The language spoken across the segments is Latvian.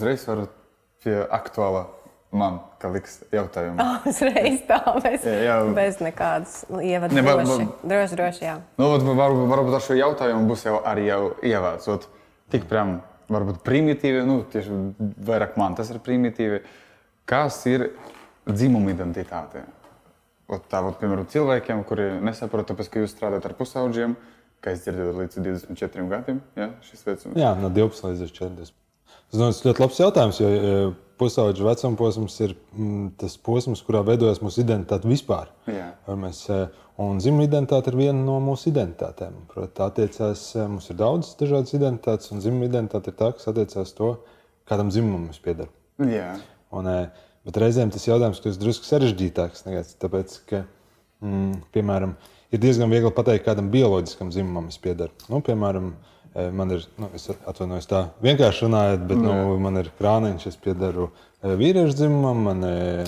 uzreiz varu pie aktuāla man, kā liks jautājumu. Oh, uzreiz tā, bez, Jā, bez nekādas ievadu. Ne, droši, droši, droši, jā. Nu, varbūt, varbūt, varbūt ar šo jautājumu būs jau arī jau ievācot. Tik prям, varbūt primitīvi, nu, tieši vairāk man tas ir primitīvi. Kas ir dzimuma identitāte? Ot tā, ot, piemēram, cilvēkiem, kuri nesaprot, tāpēc, ka jūs strādājat ar pusaudžiem, kā es dzirdēju, līdz 24 gadiem, ja, šis vecums. Jā, no 12 līdz 40. Es domāju, tas ir ļoti labs jautājums, jo e, pusauģa vecuma posms ir mm, tas posms, kurā veidojas mūsu identitāte vispār. Mēs, e, un dzimuma identitāte ir viena no mūsu identitātēm. Protams, tā attiecās, e, mums ir daudz dažādas identitātes, un dzimuma identitāte ir tā, kas attiecās to, kādam. Jā. Un, e, bet reizēm tas jautājums kļūst drusku sarežģītāks. nekāds, Tāpēc, ka, mm, piemēram, ir diezgan viegli pateikt, kādam bioloģiskam dzimumam es piedaru. Nu, piemēram, e, man ir, nu, es atvainojos tā vienkārši runājot, bet nu, man ir krāniņš, es piedaru e, vīriešu dzimumam. Man, e,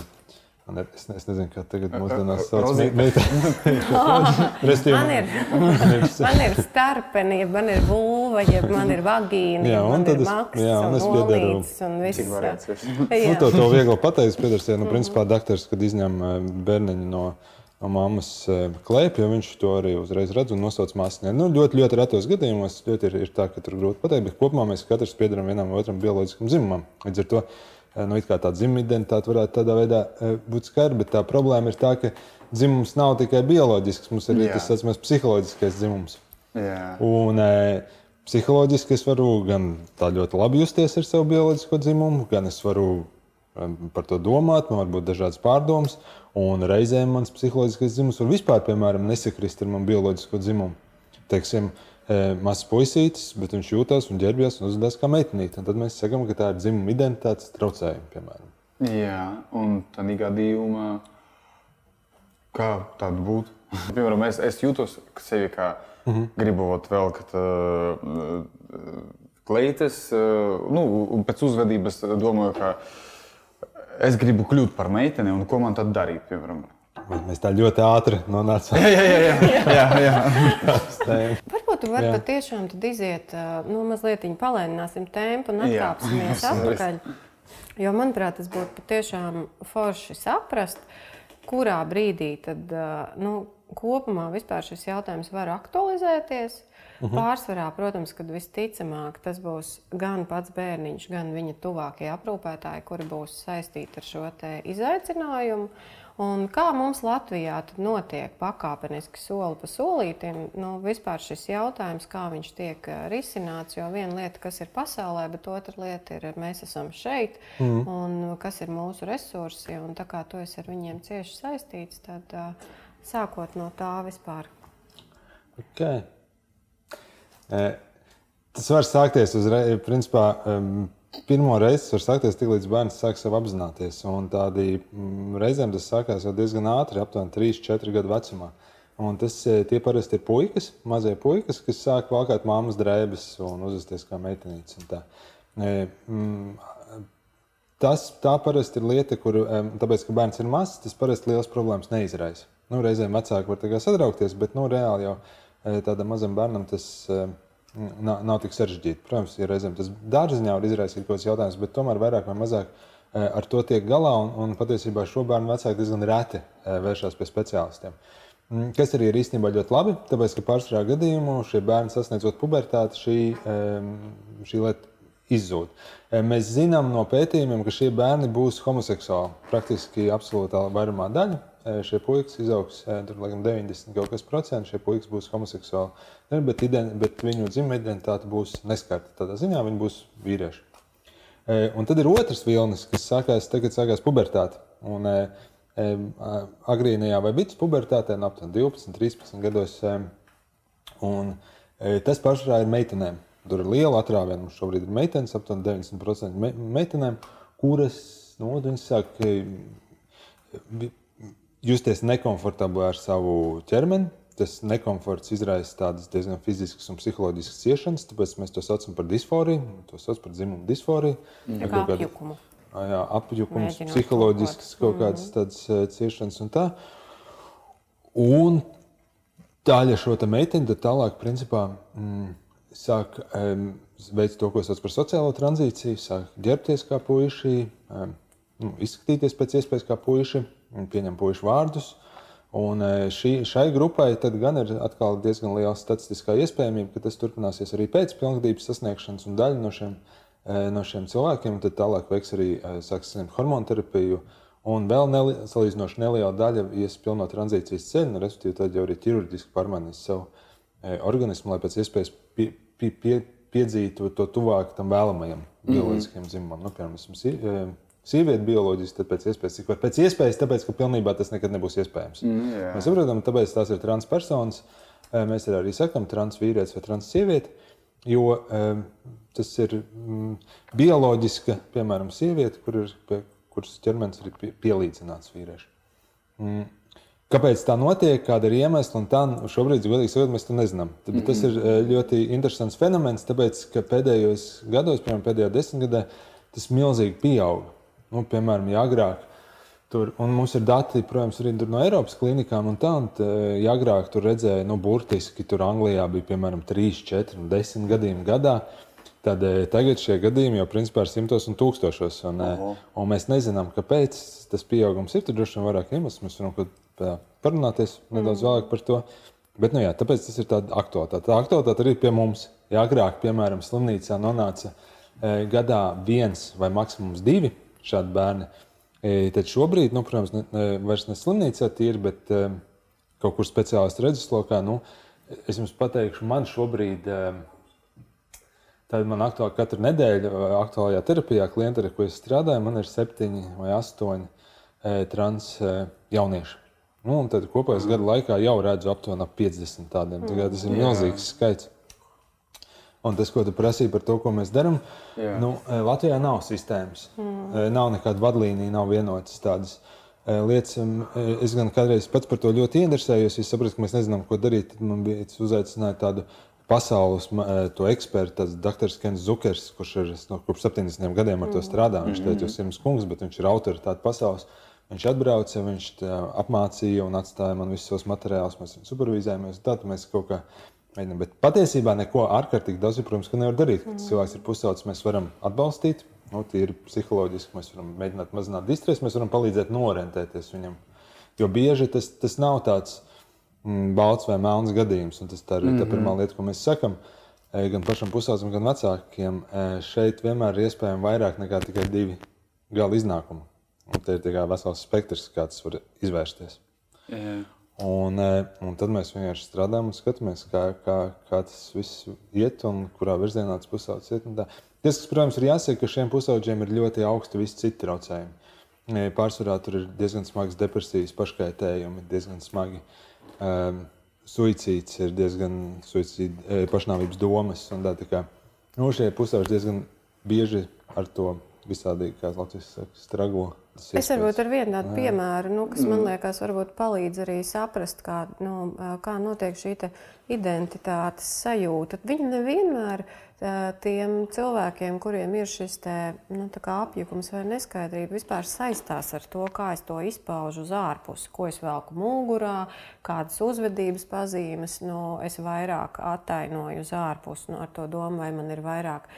Man ir, es, ne, es nezinu, kā tagad mūsdienās sauc. Restīvi, Man ir, man ir starpene, man ir vulva, ja man ir vagīna, Jā, un man tad ir es- maks, jā, un un es piedaru- un viss. Nu, to, to viegli pateikt. Pēters, ja, nu, principā, doktors, kad izņem eh, bērniņu no mammas eh, klēpja, viņš to arī uzreiz redz un nosauc māsīnē. Nu, ļoti, ļoti retos gadījumos ļoti ir, ir tā, ka tur grūti pateikt, bet kopumā mēs katrs piedaram vienam vai otram bioloģiskam dzimumam. Līdz ar to eh, nu, tā dzimuma identitāte varētu tādā veidā eh, būt skaidra, bet tā problēma ir tā, ka dzimums nav tikai bioloģisks, mums ir arī Jā. tas tā saucamais psiholoģiskais dzimums. Jā. Un, e, psiholoģiski es varu gan tā ļoti labi justies ar savu bioloģisko dzimumu, gan es varu par to domāt, man var būt dažādas pārdomas. Un reizēm mans psiholoģiskais dzimums var vispār, piemēram, nesakrist ar manu bioloģisko dzimumu. Teiksim, e, mazs puisītis, bet viņš jūtas un ģērbjas un uzvedās kā meitenīte. Tad mēs sakām, ka tā ir dzimuma identitātes traucējumi, piemēram. Jā, un tādā gadījumā, kā tāda būtu? Piemēram, es, es jūtos sevi kā mm -hmm. gribu kad uh, kleitas, uh, nu, pēc uzvedības domāju, ka es gribu kļūt par meiteni, un ko man tad darīt, piemēram? Mēs tā ļoti ātri nonācām Jā, jā, jā, jā, jā, jā. Varbūt tu vari Jā. patiešām tad iziet, ā, nu, mazliet palēnināsim tempu un atkāpsimies atpakaļ. Jo, manuprāt, tas būtu patiešām forši saprast, kurā brīdī tad, nu, kopumā vispār šis jautājums var aktualizēties. Uh -huh. Pārsvarā, protams, kad visticamāk tas būs gan pats bērniņš, gan viņa tuvākie aprūpētāji, kuri būs saistīti ar šo izaicinājumu. Un kā mums Latvijā notiek pakāpeniski soli pa solītam, nu, vispār šis jautājums, kā viņš tiek risināts. Jo viena lieta, kas ir pasaulē, bet otra lieta ir, mēs esam šeit, mm. un kas ir mūsu resursi. Un tā kā tu esi ar viņiem cieši saistīts, tad sākot no tā vispār. Okay. E, Tas var sākties uzreiz. Principā, em, pirmo reizi tas var sākties tik līdz bērns sāk sev apzināties. Un tādi mm, reizēm tas sākās jau diezgan ātri, aptuveni 3, 4 gadu vecumā. Un tas e, tie parasti ir puikas, mazie puikas, kas sāk valkāt māmas drēbes un uzvesties kā meitenītes. mm, Tas tā parasti ir lieta, kur, tāpēc, ka bērns ir mazs, tas parasti liels problēmas neizraisa. Nu, reizēm vecāki var sadraukties, bet nu, reāli jau tādam mazam bērnam tas e, nav, nav tik sarežģīti. Protams, ja reizēm tas dārziņā var izraisīt kaut kāds jautājums, bet tomēr vairāk vai mazāk e, ar to tiek galā. Un, un patiesībā šo bērnu vecāki diezgan reti e, vēršas pie speciālistiem. Mm, Kas arī ir īstenībā ļoti labi, tāpēc, ka pārsvarā gadījumā šie bērni sasniedzot pubertāti, šī, em, šī lieta izzūd. Mēs zinām no pētījumiem, ka šie bērni būs homoseksuāli. Praktiski absolūtā vairumā daļa. Šie puikas izaugs, tur laikam 90 kaut kas procenti, šie puikas būs homoseksuāli. Bet, iden- bet viņu dzimuma identitāte būs neskarta. Tādā ziņā viņi būs vīrieši. Un tad ir otrs vilnis, kas sākās, tagad sākās pubertāte. Un, agrīnajā vai vidus pubertātē, no aptuveni 12, 13 gados. Un, tas pašā ir meitenēm. Tur ir liela atrāviena. Mums šobrīd ir meitenes, aptuveni 90% me meitenēm, kuras nu, sāk e, justies nekomfortabli ar savu ķermeni. Tas nekomforts izraisa tādas diezgan fiziskas un psiholoģiskas ciešanas, tāpēc mēs to saucam par disforiju. To sauc par dzimumu disforiju. Ar kā apjukumu. Jā, apjukums, Mēģinot psiholoģisks kaut kaut kādas tādas uh, ciešanas un tā. Un daļa šo te meiteni tad tālāk, principā, mm, sāk um, veikt to, ko sauc par sociālo tranzīciju, sāk ģērbties kā puiši, um, nu, izskatīties pēc iespējas kā puiši, pieņem puišu vārdus. Un šī, šai grupai gan ir diezgan liela statistiskā iespējamība, ka tas turpināsies arī pēc pilngadības sasniegšanas, un daļa no šiem, no šiem cilvēkiem tad tālāk veiks arī sāks saņemt hormonu terapiju. Un vēl neli, salīdzinoši neliela daļa ies pilno tranzīcijas ceļu, respektīvi, tad jau arī ķirurģiski pārmainīs savu organismu, lai pēc iespējas pie, pie, pie, piedzītu to tuvāk tam vēlamajam mm -hmm. bioloģiskajam dzimumam. Nu, piemēram, sievieti bioloģiski, tad pēc iespējas, cik var pēc iespējas, tāpēc, ka pilnībā tas nekad nebūs iespējams. Mm, jā. Mēs saprotam, tāpēc tās ir transpersonas. Mēs arī sakām, transvīrietis vai transsieviete, jo um, tas ir um, bioloģiska, piemēram, sieviete, kur ir, kuras ķermenis ir pie, pielīdzināts vīriešiem. Kāpēc tā notiek, kāda ir iemesla, un tā šobrīd, godīgi sakot, mēs to nezinām. Tad, mm -hmm. Tas ir ļoti interesants fenomens, tāpēc, ka pēdējos gados, piemēram, pēdējā desmitgadē, tas milzīgi pieauga. Nu, piemēram, ja agrāk tur, un mums ir dati, protams, arī no Eiropas klinikām, un tā, un ja agrāk tur redzēja, nu, burtiski tur Anglijā bija piemēram 3, 4, 10 gadījumi gadā. Tad eh, tagad šie gadījumi jau principā ir simtos un tūkstošos. Un, uh -huh. un mēs nezinām, kāpēc tas pieaugums ir. Tur droši vien vairāk iemeslu. Mēs varam parunāties nedaudz mm. vēlāk par to. Bet, nu, jā, tāpēc tas ir tāds aktuālitāte. Tā aktuālitāte arī pie mums. Ja agrāk, piemēram, slimnīcā nonāca e, gadā viens vai maksimums divi šādi bērni. E, tad šobrīd, nu, protams, ne, ne, vairs ne slimnīcā tīri, bet um, kaut kur speciālistu redzeslokā. Nu, es jums pateikšu, man šobrīd, um, tad man aktuāli katru nedēļu aktuālajā terapijā klienti, ar ko es strādāju, man ir septiņi vai astoņi e, trans e, jaunieši. Nu, tad kopējā gada laikā jau redzu aptuveni 50 tādiem. Tas ir milzīgs skaits. Un tas, ko tu prasīji par to, ko mēs darām, nu, e, Latvijā nav sistēmas. Mm. Nav nekāda vadlīnija, nav vienotas tādas e, lietas. Es gan kādreiz pats par to ļoti interesējos. Es sapratu, ka mēs nezinām, ko darīt. Tad man bija uzaicināts tādu pasaules ekspertu, dr. Kens Zukers, kurš ir no kopš 70 gadiem ar to strādā. Viņš teica, jau simts kungs, bet viņš ir autoritāte pasaules. Viņš atbrauca, viņš apmācīja un atstāja man visus savus materiālus. Mēs supervizējāmies. Tad mēs kaut kā Mēģinam, bet patiesībā neko ārkārtīgi daudz, protams, nevar darīt. Mm. Cilvēks ir pusaudzis, mēs varam atbalstīt, nu, tīri psiholoģiski, mēs varam mēģināt mazināt distresi, mēs varam palīdzēt norientēties viņam. Jo bieži tas, tas nav tāds mm, balts vai melns gadījums, tas tā ir mm -hmm. tā pirmā mhm. lieta, ko mēs sakam. E, gan pašam pusaudzim, gan vecākiem e, šeit vienmēr ir iespējams vairāk nekā tikai divi gala iznākumi. Un te ir vesels spektrs, kā tas var izvērsties. Yeah. Un, e, un tad mēs vienkārši strādājam un skatāmies, kā, kā, kā tas viss iet un kurā virzienā tas pusaudzis iet. Tas, kas, protams, ir jāsaka, ka šiem pusaudžiem ir ļoti augsti visi citi traucējumi. E, pārsvarā tur ir diezgan smagas depresijas, paškaitējumi, diezgan smagi um, suicīds, ir diezgan suicīd, pašnāvības domas. Tā, tā kā, nu, šie pusauģi diezgan bieži ar to visādīgi, kā Latvijas saka, strago. Es varbūt ar vienu tādu piemēru, nu, kas man mm. liekas, varbūt palīdz arī saprast, kā, nu, kā notiek šī identitātes sajūta. Viņi nevienmēr tiem cilvēkiem, kuriem ir šis te, nu, apjukums vai neskaidrība, vispār saistās ar to, kā es to izpaužu uz ārpusi, ko es velku mugurā, kādas uzvedības pazīmes nu, es vairāk attainoju uz ārpusi nu, ar to domu, vai man ir vairāk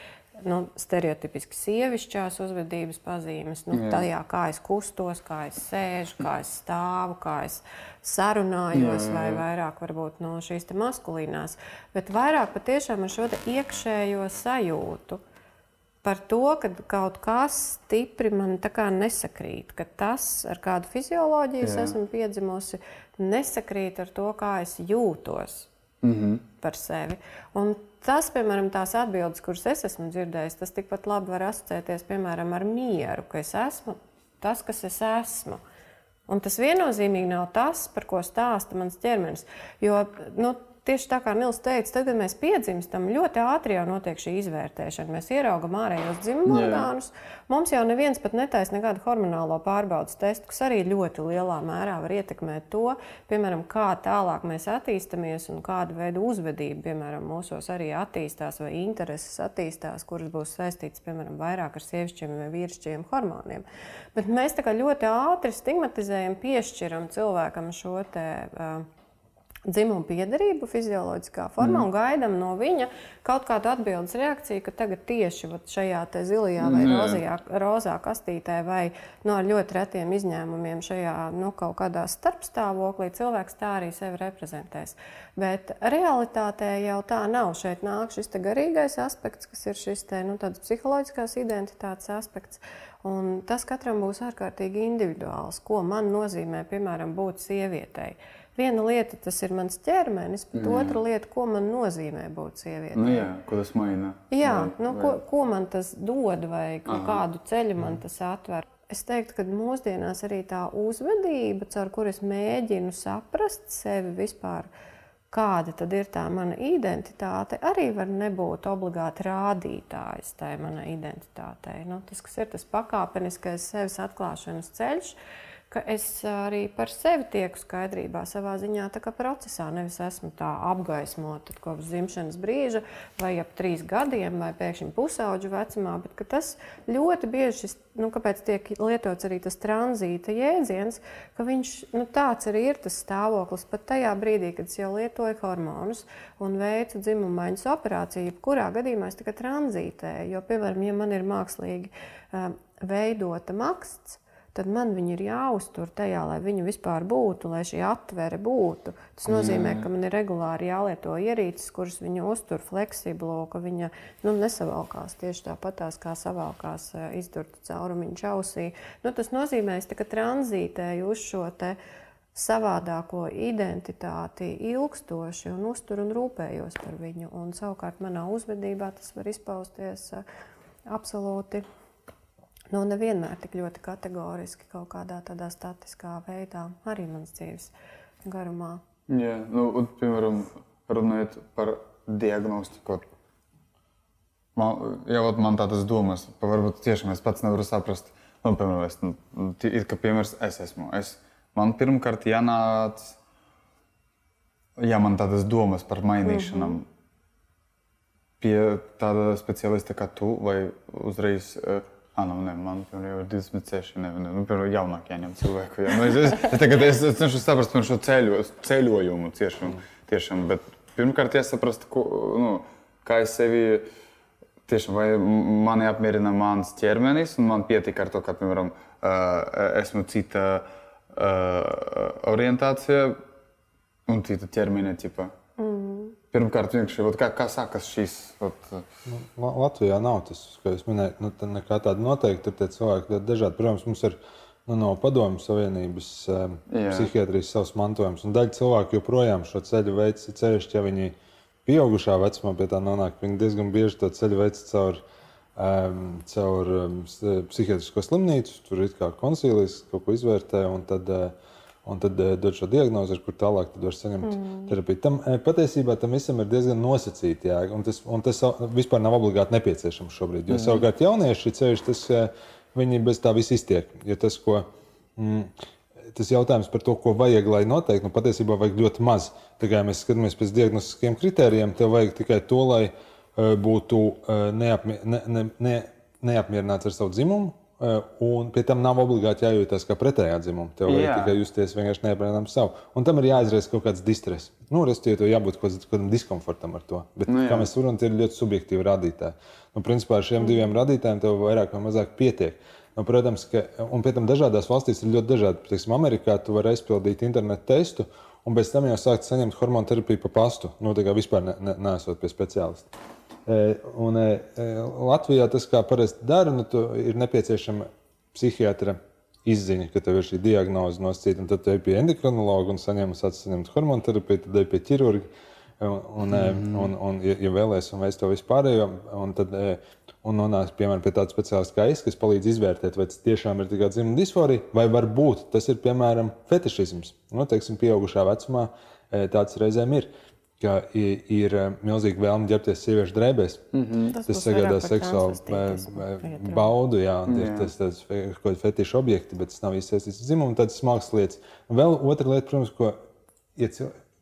nu, stereotipiski sievišķās uzvedības pazīmes, nu, jā. tajā, kā es kustos, kā es sēžu, kā es stāvu, kā es sarunājos, jā, vai vairāk varbūt no šīs maskulīnās, bet vairāk patiešām ar šo iekšējo sajūtu. Par to, ka kaut kas stipri man nesakrīt, ka tas, ar kādu fizioloģiju es esmu piedzimusi, nesakrīt ar to, kā es jūtos mm -hmm. par sevi. Un tas, piemēram, tās atbildes, kuras es esmu dzirdējis, tas tikpat labi var asociēties piemēram, ar mieru, ka es esmu tas, kas es esmu. Un tas viennozīmīgi nav tas, par ko stāsta mans ķermenis. Jo nu, Tieši tā kā Nils teica, tad, kad mēs piedzimstam, ļoti ātri jau notiek šī izvērtēšana. Mēs ieraugam ārējos dzimumu orgānus. Mums jau neviens pat netaisa nekādu hormonālo pārbaudas testu, kas arī ļoti lielā mērā var ietekmēt to, piemēram, kā tālāk mēs attīstāmies un kāda veida uzvedība, piemēram, mūsos arī attīstās vai intereses attīstās, kuras būs saistītas, piemēram, vairāk ar sievišķiem vai vīrišķiem hormoniem. Bet mēs tā kā ļoti ātri stigmatizējam, piešķiram cilvēkam šo te. Uh, dzimuma piedarību fizioloģiskā formā mm. un gaidām no viņa kaut kādu atbildes reakciju, ka tagad tieši šajā zilajā vai mm. rozajā, rozā kastītē vai no nu, ar ļoti retiem izņēmumiem šajā nu, kaut kādā starpstāvoklī cilvēks tā arī sevi reprezentēs. Bet realitātē jau tā nav. Šeit nāk šis garīgais aspekts, kas ir šis te, nu, psiholoģiskās identitātes aspekts. Un tas katram būs ārkārtīgi individuāls, ko man nozīmē, piemēram, būt sievietei. Viena lieta tas ir mans ķermenis, bet jā. otra lieta, ko man nozīmē būt sievietei. Nu, jā, ko tas maina? Jā, vai, nu, vai... Ko, ko man tas dod vai Aha. kādu ceļu man tas atver. Es teiktu, ka mūsdienās arī tā uzvedība, caur kuru es mēģinu saprast sevi vispār, kāda tad ir tā mana identitāte, arī var nebūt obligāti rādītājs tai manai identitātei. Nu, tas, kas ir tas pakāpeniskais sevis atklāšanas ceļš, uh, ka es arī par sevi tieku skaidrībā savā ziņā, tā kā procesā. Nevis esmu tā apgaismota kopš dzimšanas brīža, vai ap trīs gadiem, vai pēkšņi pusauģu vecumā, bet tas ļoti bieži šis, nu, kāpēc tiek lietots arī tas tranzīta jēdziens, ka viņš nu, tāds arī ir tas stāvoklis pat tajā brīdī, kad es jau lietoju hormonus un veicu dzimumu maiņas operāciju. Jebkurā gadījumā es tikai tranzītēju, jo, piemēram, ja man ir mākslīgi uh, veidota maksts, tad man viņi ir jāuztur tajā, lai viņi vispār būtu, lai šī atvere būtu. Tas nozīmē, mm. ka man ir regulāri jālieto ierīces, kuras viņa uztur fleksiblo, ka viņa nu, nesavalkās tieši tāpatās, kā savalkās e, izdurta caurumiņa ausī. Nu, tas nozīmē, ka tranzītēju uz šo savādāko identitāti ilgstoši un uzturu un rūpējos par viņu. Un, savukārt manā uzvedībā tas var izpausties e, absolūti nu, nevienmēr tik ļoti kategoriski, kaut kādā tādā statiskā veidā, arī manas dzīves garumā. Jā, nu, un, piemēram, runājot par diagnostiku. Man, jā, man tādas domas, varbūt tiešām es pats nevaru saprast. Nu, piemēram, es, nu, it, ka, piemērs, es esmu. Es, man pirmkārt jānāc, ja man tādas domas par mainīšanām mm -hmm. pie tāda speciālista kā tu, vai uzreiz uh, Ah, nu, ne, man jau ir 26, ne, ne, nu, piemēram, jaunāk jāņem cilvēku. Jā. Nu, es, es, tagad es, es cenšos saprast šo ceļo, ceļojumu tiešām, tiešām, bet pirmkārt jāsaprast, ko, nu, kā es sevi, tiešām, vai mani apmierina mans ķermenis, un man pietika ar to, ka, piemēram, esmu cita orientācija un cita ķermeņa tipa. Mm. Pirmkārt, kā, kā sākas šīs? Ot... Nu, Latvijā nav tas, kā jūs minējāt, nu, tā nekā tāda noteikti. Tur tie cilvēki ir dažādi. Protams, mums ir nu, no Padomju Savienības um, psihiatrijas savs mantojums, un daļa cilvēku joprojām šo ceļu veids, ceļšķi, ja viņi pieaugušā vecumā pie tā nonāk, viņi diezgan bieži to ceļu veids caur, um, caur um, psihiatrisko slimnīcu, tur ir kā konsīlijas kaut ko izvērtē, un tad uh, un tad uh, dod šo diagnozi, kur tālāk var saņemt mm. terapiju. Tam uh, patiesībā tam visam ir diezgan nosacīti, jā, un tas, un tas vispār nav obligāti nepieciešams šobrīd. Jo mm. savukārt jaunieši ceļš, tas uh, viņi bez tā viss iztiek. Jo tas, ko, mm, tas jautājums par to, ko vajag, lai noteikti, nu, patiesībā vajag ļoti maz. Tā kā mēs skatāmies pēc diagnostiskiem kritērijiem, tev vajag tikai to, lai būtu neapmi ne, ne, ne, neapmierināts ar savu dzimumu Eh, un pie tam nav obligāti jājūtas kā pretējā dzimuma. Tev vajag Jā. tikai justies vienkārši neapbrīnām savu. Un tam ir jāizraisa kaut kāds distress. Nu, Respektīvi, tev jābūt kaut kādam diskomfortam ar to. Bet, nu, jā. kā mēs varam, tie ir ļoti subjektīvi rādītāji. Nu, principā ar šiem mm. diviem rādītājiem tev vairāk vai mazāk pietiek. Nu, protams, ka un pie tam dažādās valstīs ir ļoti dažādi. Piemēram, Amerikā tu vari aizpildīt internetu testu, un pēc tam jau sākt saņemt hormonu terapiju pa pastu. Nu, tā kā vispār ne, ne, nesot pie speciālista. E, un e, e, Latvijā tas, kā parasti dara, nu, ir nepieciešama psihiatra izziņa, ka tev ir šī diagnoze nosacīta, un tad tu ej pie endokrinologa un saņem, saņemt hormonu terapiju, tad ej pie ķirurga. Un, un, mm. un, un, ja, ja vēlēsies, un veids to vispārējo, un tad un nonāks piemēram pie tāda speciālista kā es, kas palīdz izvērtēt, vai tas tiešām ir tikai dzimuma disforija, vai varbūt tas ir piemēram fetišisms. Nu, teiksim, pieaugušā vecumā tāds reizēm ir ka ir eh, milzīga vēlme ģērbties sieviešu drēbēs. Mm -hmm. Tas, tas sagādā seksuālu baudu, jā, jā. tas ir kaut kāds fetišu objekti, bet tas nav īsti saistīts ar dzimumu. Tādas smagas lietas. Un vēl otra lieta, protams, ko ja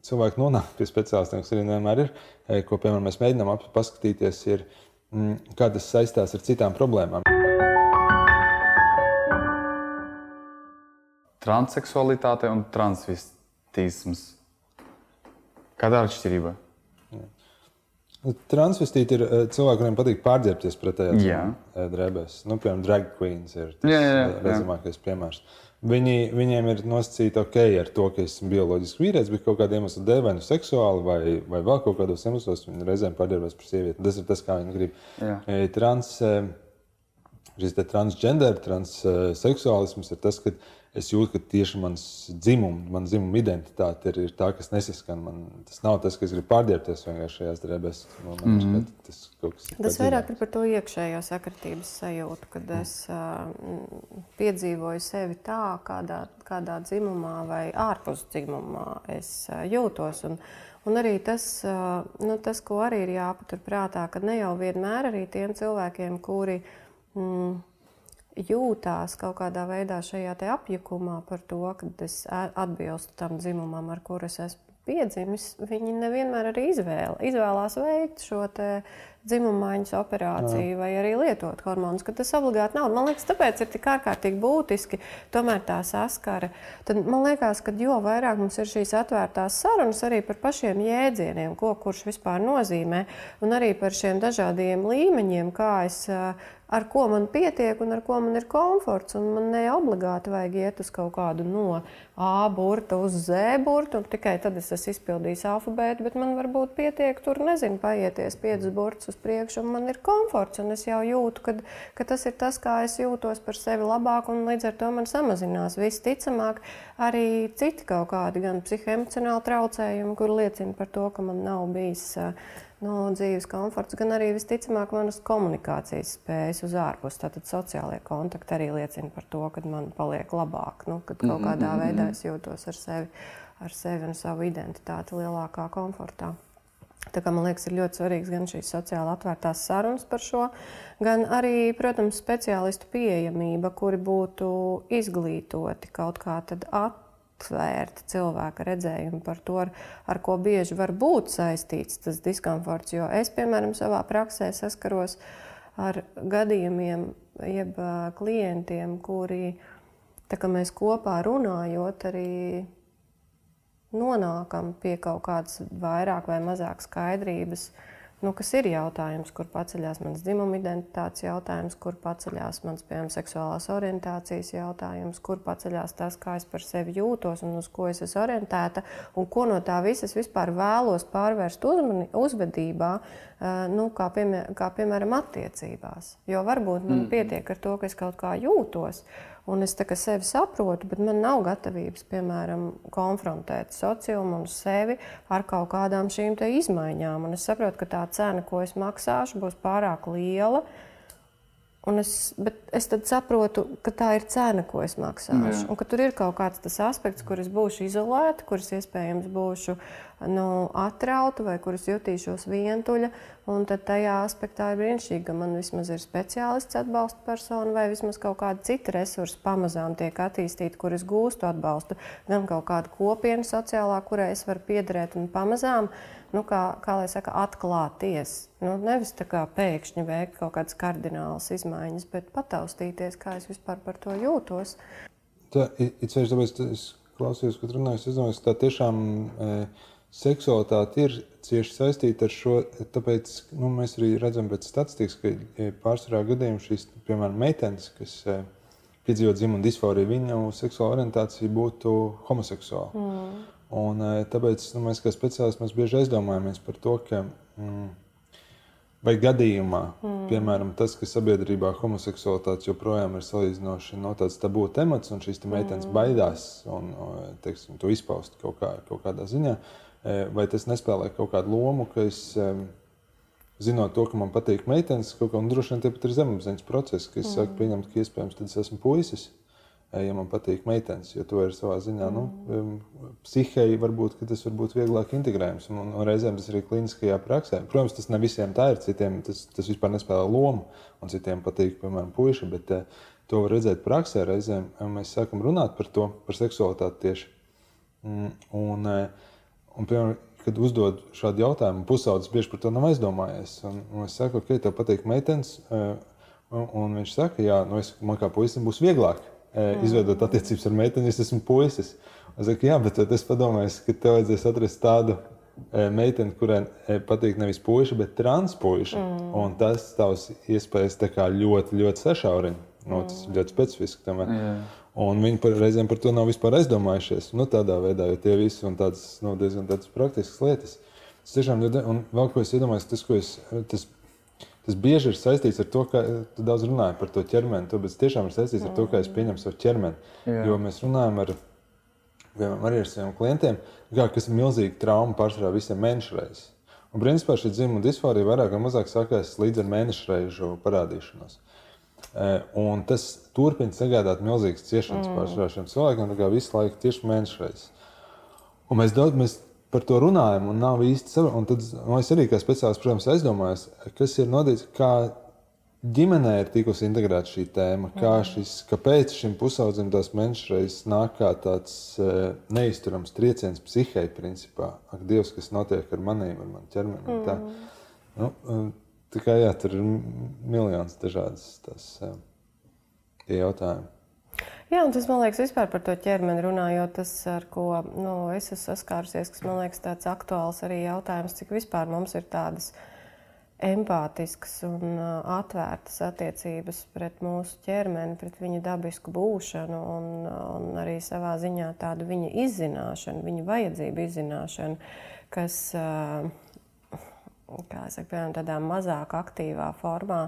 cilvēki nonāk pie speciālistiem, kas arī vienmēr ir, eh, ko piemēram mēs mēģinām paskatīties, ir, mm, kā tas saistās ar citām problēmām. Transseksualitāte un transvestisms Kāda ir atšķirība? Transvestīti ir eh, cilvēki, kuriem patīk pārģērbties pretējā Jā. dzimuma drēbēs. Nu, piemēram, drag queens ir tas Jā, jā, jā. eh, redzamākais piemērs. Viņi, viņiem ir nosacīta ok ar to, ka esmu bioloģiski vīrietis, bet kaut kāda iemesla dēļ, vai nu seksuāli, vai, vai vēl kaut kādos iemeslos, viņi reizēm pārģērbjas par sievieti. Tas ir tas, kā viņi grib. Jā. Eh, Trans, eh, šis transgender, transseksuālisms ir tas, ka es jūtu, ka tieši mans dzimums, man dzimuma identitāte ir, ir tā, kas nesaskan. Man, tas nav tas, kas grib pārģērbties vienkārši šajās drēbēs. Man, mm -hmm. tas kaut kas Tas vairāk ir par to iekšējo sakritības sajūtu, kad es uh, piedzīvoju sevi tā, kādā, kādā dzimumā vai ārpus dzimumā es uh, jūtos. Un, un arī tas, uh, nu, tas, ko arī ir jāpaturprātā, ka ne jau vienmēr arī tiem cilvēkiem, kuri mm, jūtās kaut kādā veidā šajā apjukumā par to, ka es atbilstu tam dzimumam, ar kuru es esmu piedzimis, viņi nevienmēr arī izvēla, izvēlās veikt šo dzimumu maiņas operāciju Jā. vai arī lietot hormonus, ka tas obligāti nav. Man liekas, tāpēc ir tik ārkārtīgi būtiski tomēr tā saskara. Tad man liekas, ka jo vairāk mums ir šīs atvērtās sarunas arī par pašiem jēdzieniem, ko kurš vispār nozīmē, un arī par šiem dažādiem līmeņiem, kā es ar ko man pietiek un ar ko man ir komforts. Man ne obligāti vajag iet uz kaut kādu no A burta uz Z burtu, un tikai tad es esmu izpildījis alfabētu, bet man varbūt pietiek tur, nezinu, paieties piecus burtus uz priekšu, un man ir komforts, un es jau jūtu, ka, ka tas ir tas, kā es jūtos par sevi labāk, un līdz ar to man samazinās visticamāk arī citi kaut kādi gan psihoemocionāli traucējumi, kur liecina par to, ka man nav bijis no dzīves komforts, gan arī visticamāk manas komunikācijas spējas uz ārpus. Tātad sociālajie kontakti arī liecina par to, ka man paliek labāk, nu, kad kaut kādā mm -hmm. veidā es jūtos ar sevi, ar sevi un savu identitāti lielākā komfortā. Tā kā, man liekas, ir ļoti svarīgs gan šīs sociāli atvērtās sarunas par šo, gan arī, protams, speciālistu pieejamība, kuri būtu izglītoti kaut kā at, aptvērti cilvēka redzējumu par to, ar, ar ko bieži var būt saistīts tas diskomforts. Jo es, piemēram, savā praksē saskaros ar gadījumiem, jeb klientiem, kuri mēs kopā runājot, arī nonākam pie kaut kādas vairāk vai mazāk skaidrības nu, kas ir jautājums, kur paceļās mans dzimuma identitātes jautājums, kur paceļās mans, piemēram, seksuālās orientācijas jautājums, kur paceļās tas, kā es par sevi jūtos un uz ko es esmu orientēta, un ko no tā visas vispār vēlos pārvērst uzmani, uzvedībā, nu, kā, piemēram, kā piemēram attiecībās. Jo varbūt man mm. pietiek ar to, ka es kaut kā jūtos. Un es sevi saprotu, bet man nav gatavības, piemēram, konfrontēt sociumu un sevi ar kaut kādām šīm izmaiņām. Un es saprotu, ka tā cena, ko es maksāšu, būs pārāk liela. Un es, es saprotu, ka tā ir cena, ko es maksāšu. Jā. Un ka tur ir kaut kāds tas aspekts, kur es būšu izolēta, kurš iespējams būšu nu, atrauta vai kuras jutīšos vientuļa. Un tad tajā aspektā ir brīnišķīgi, ka man vismaz ir speciālists atbalsta persona vai vismaz kaut kāda cita resursa pamazām tiek attīstīta, kur es gūstu atbalstu. Gan kaut kāda kopiena sociālā, kurai es varu piederēt un pamazām, nu, kā, kā lai saka, atklāties. Nu, nevis tā kā pēkšņi veikt kaut kādas kardinālas izmaiņas, bet pataustīties, kā es vispār par to jūtos. Tā ir īpaši tāpēc, es klausījos, kad runājot, es domāju, ka tā tiešām. E, seksualitāte ir cieši saistīta ar šo. Tāpēc nu, mēs arī redzam pēc statistikas, ka e, pārsvarā gadījumā šīs, piemēram, meitenes, kas e, piedzīvo dzimumu disforiju, viņu seksuāla orientācija būtu homoseksuāla. Mm. Un, e, tāpēc nu, mēs, kā speciālisti, mēs bieži aizdomājamies par to, ka mm, vai gadījumā, mm. piemēram, tas, ka sabiedrībā homoseksualitāte joprojām ir salīdzinoši no tāds tabū temats, un šīs meitenes mm. baidās un, teiksim, to izpaust kaut, kā, kaut kādā ziņā. Uh, vai tas nespēlē kaut kādu lomu, ka es zinot to, ka man patīk meitenes, kaut kā nu, droši vien tie pat ir zemapziņas procesi, ka es mm. sāku pieņemt, ka iespējams tas esmu puisis. Ja man patīk meitenes, jo to ir savā ziņā, nu, mm. nu, psihēji varbūt tas var būt vieglāk integrējams. Un, un reizēm tas arī kliniskajā praksē. Protams, tas ne visiem tā ir, citiem tas, tas vispār nespēlē lomu, un citiem patīk, piemēram, puiši. Bet uh, to var redzēt praksē. Reizēm mēs sākam runāt par to, par seksualitāti tieši. Mm, un, Un, piemēram, kad uzdod šādu jautājumu, pusaudzis bieži par to nav aizdomājies. Un, un es saku, ka tev patīk meitenes, un, viņš saka, jā, nu es, man kā puisim būs vieglāk. Izveidot attiecības ar meiteni, es esmu puisis. Es saku, jā, bet es padomāju, ka tev vajadzēs atrast tādu e, meitene, kurai e, patīk nevis puiši, bet transpuiši. Mm. Un tas tavs iespējas ļoti, ļoti sašaurina. Nu, tas ir ļoti specifiski. Tomēr. Jā. Un viņi par, reizēm par to nav vispār aizdomājušies. Nu, tādā veidā, jo tie visi ir tādas nu, diezgan tādas praktiskas lietas. Tas tiešām ir, un vēl ko es iedomājos, tas, ko es, tas, tas bieži ir saistīts ar to, ka tu daudz runāji par to ķermeni. Tas tiešām ir saistīts ar to, kā es pieņemu savu ķermeni. Jā. Jo mēs runājam ar, arī ar saviem klientiem, kā, kas ir milzīga trauma pārsvarā visiem mēnešu reizēm. Un principā šī dzimuma disforija vairāk vai mazāk sākās līdz ar mēnešu reižu parādīšanos. Eh, Un tas turpina sagādāt milzīgas ciešanas mm. pārsvarā šiem cilvēkiem, kā visu laiku tieši mēnešu reizes. Un mēs daudz mēs par to runājam, un nav īsti saprotams. Tad nu, es arī kā speciālists, protams, aizdomājos, kas ir noticis, kā ģimenē ir tikusi integrēta šī tēma, kā šis, kāpēc šim pusaudzim tās mēnešu reizes nāk kā tāds uh, neizturams trieciens psihē, principā. Ak, Dievs, kas notiek ar maniem, ar manu ķermeni. un tā. Nu, uh, tā kā jā, tur ir miljons dažādas tās, uh, tie jautājumi. Jā, un tas man liekas, vispār par to ķermeni runājot, tas, ar ko nu, es esmu saskārusies, kas man liekas tāds aktuāls arī jautājums, cik vispār mums ir tādas empātiskas un atvērtas attiecības pret mūsu ķermeni, pret viņa dabisku būšanu un, un arī savā ziņā tādu viņa izzināšanu, viņa vajadzību izzināšanu, kas, kā es saku, piemēram, tādā mazāk aktīvā formā,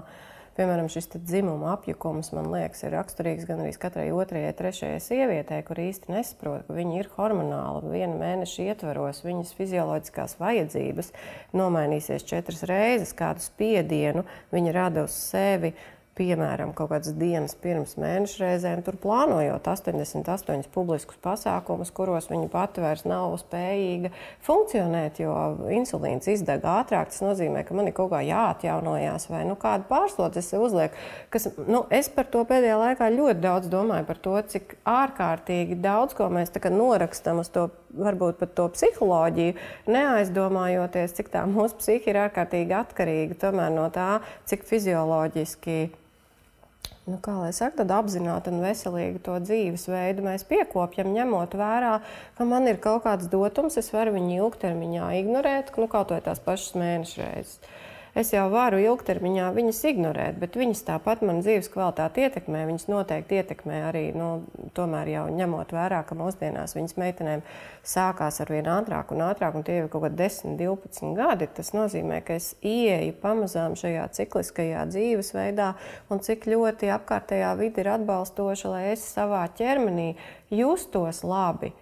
Piemēram, šis dzimuma apjukums, man liekas, ir raksturīgs gan arī katrai otrajai, trešajai sievietei, kur īsti nesaprot, ka viņi ir hormonāli. Vienu mēnešu ietvaros viņas fizioloģiskās vajadzības nomainīsies četras reizes, kādu spiedienu viņa rada uz sevi. Piemēram, kaut kādas dienas pirms mēneša reizēm, tur plānojot 88 publiskus pasākumus, kuros viņa pati vairs nav spējīga funkcionēt, jo insulīns izdeg ātrāk. Tas nozīmē, ka man ir kaut kā jāatjaunojās, vai nu, kāda pārslodze es sev uzlieku. Kas, nu, es par to pēdējā laikā ļoti daudz domāju, par to, cik ārkārtīgi daudz ko mēs norakstam uz to, varbūt pat to psiholoģiju, neaizdomājoties, cik tā mūsu psihe ir ārkārtīgi atkarīga no tā, cik fizioloģiski nu, kā lai saka, tad apzināti un veselīgi to dzīvesveidu mēs piekopjam, ņemot vērā, ka man ir kaut kāds dotums, es varu viņu ilgtermiņā ignorēt, nu, kaut vai tās pašas mēneša reizes. Es jau varu ilgtermiņā viņas ignorēt, bet viņas tāpat man dzīves kvalitāti ietekmē. Viņas noteikti ietekmē arī, nu, tomēr jau ņemot vērā, ka mūsdienās viņas meitenēm sākās ar vien ātrāk un ātrāk, un tie jau kaut kādi 10, 12 gadi. Tas nozīmē, ka es ieeju pamazām šajā cikliskajā dzīvesveidā, un cik ļoti apkārtējā vide ir atbalstoša, lai es savā ķermenī justos labi.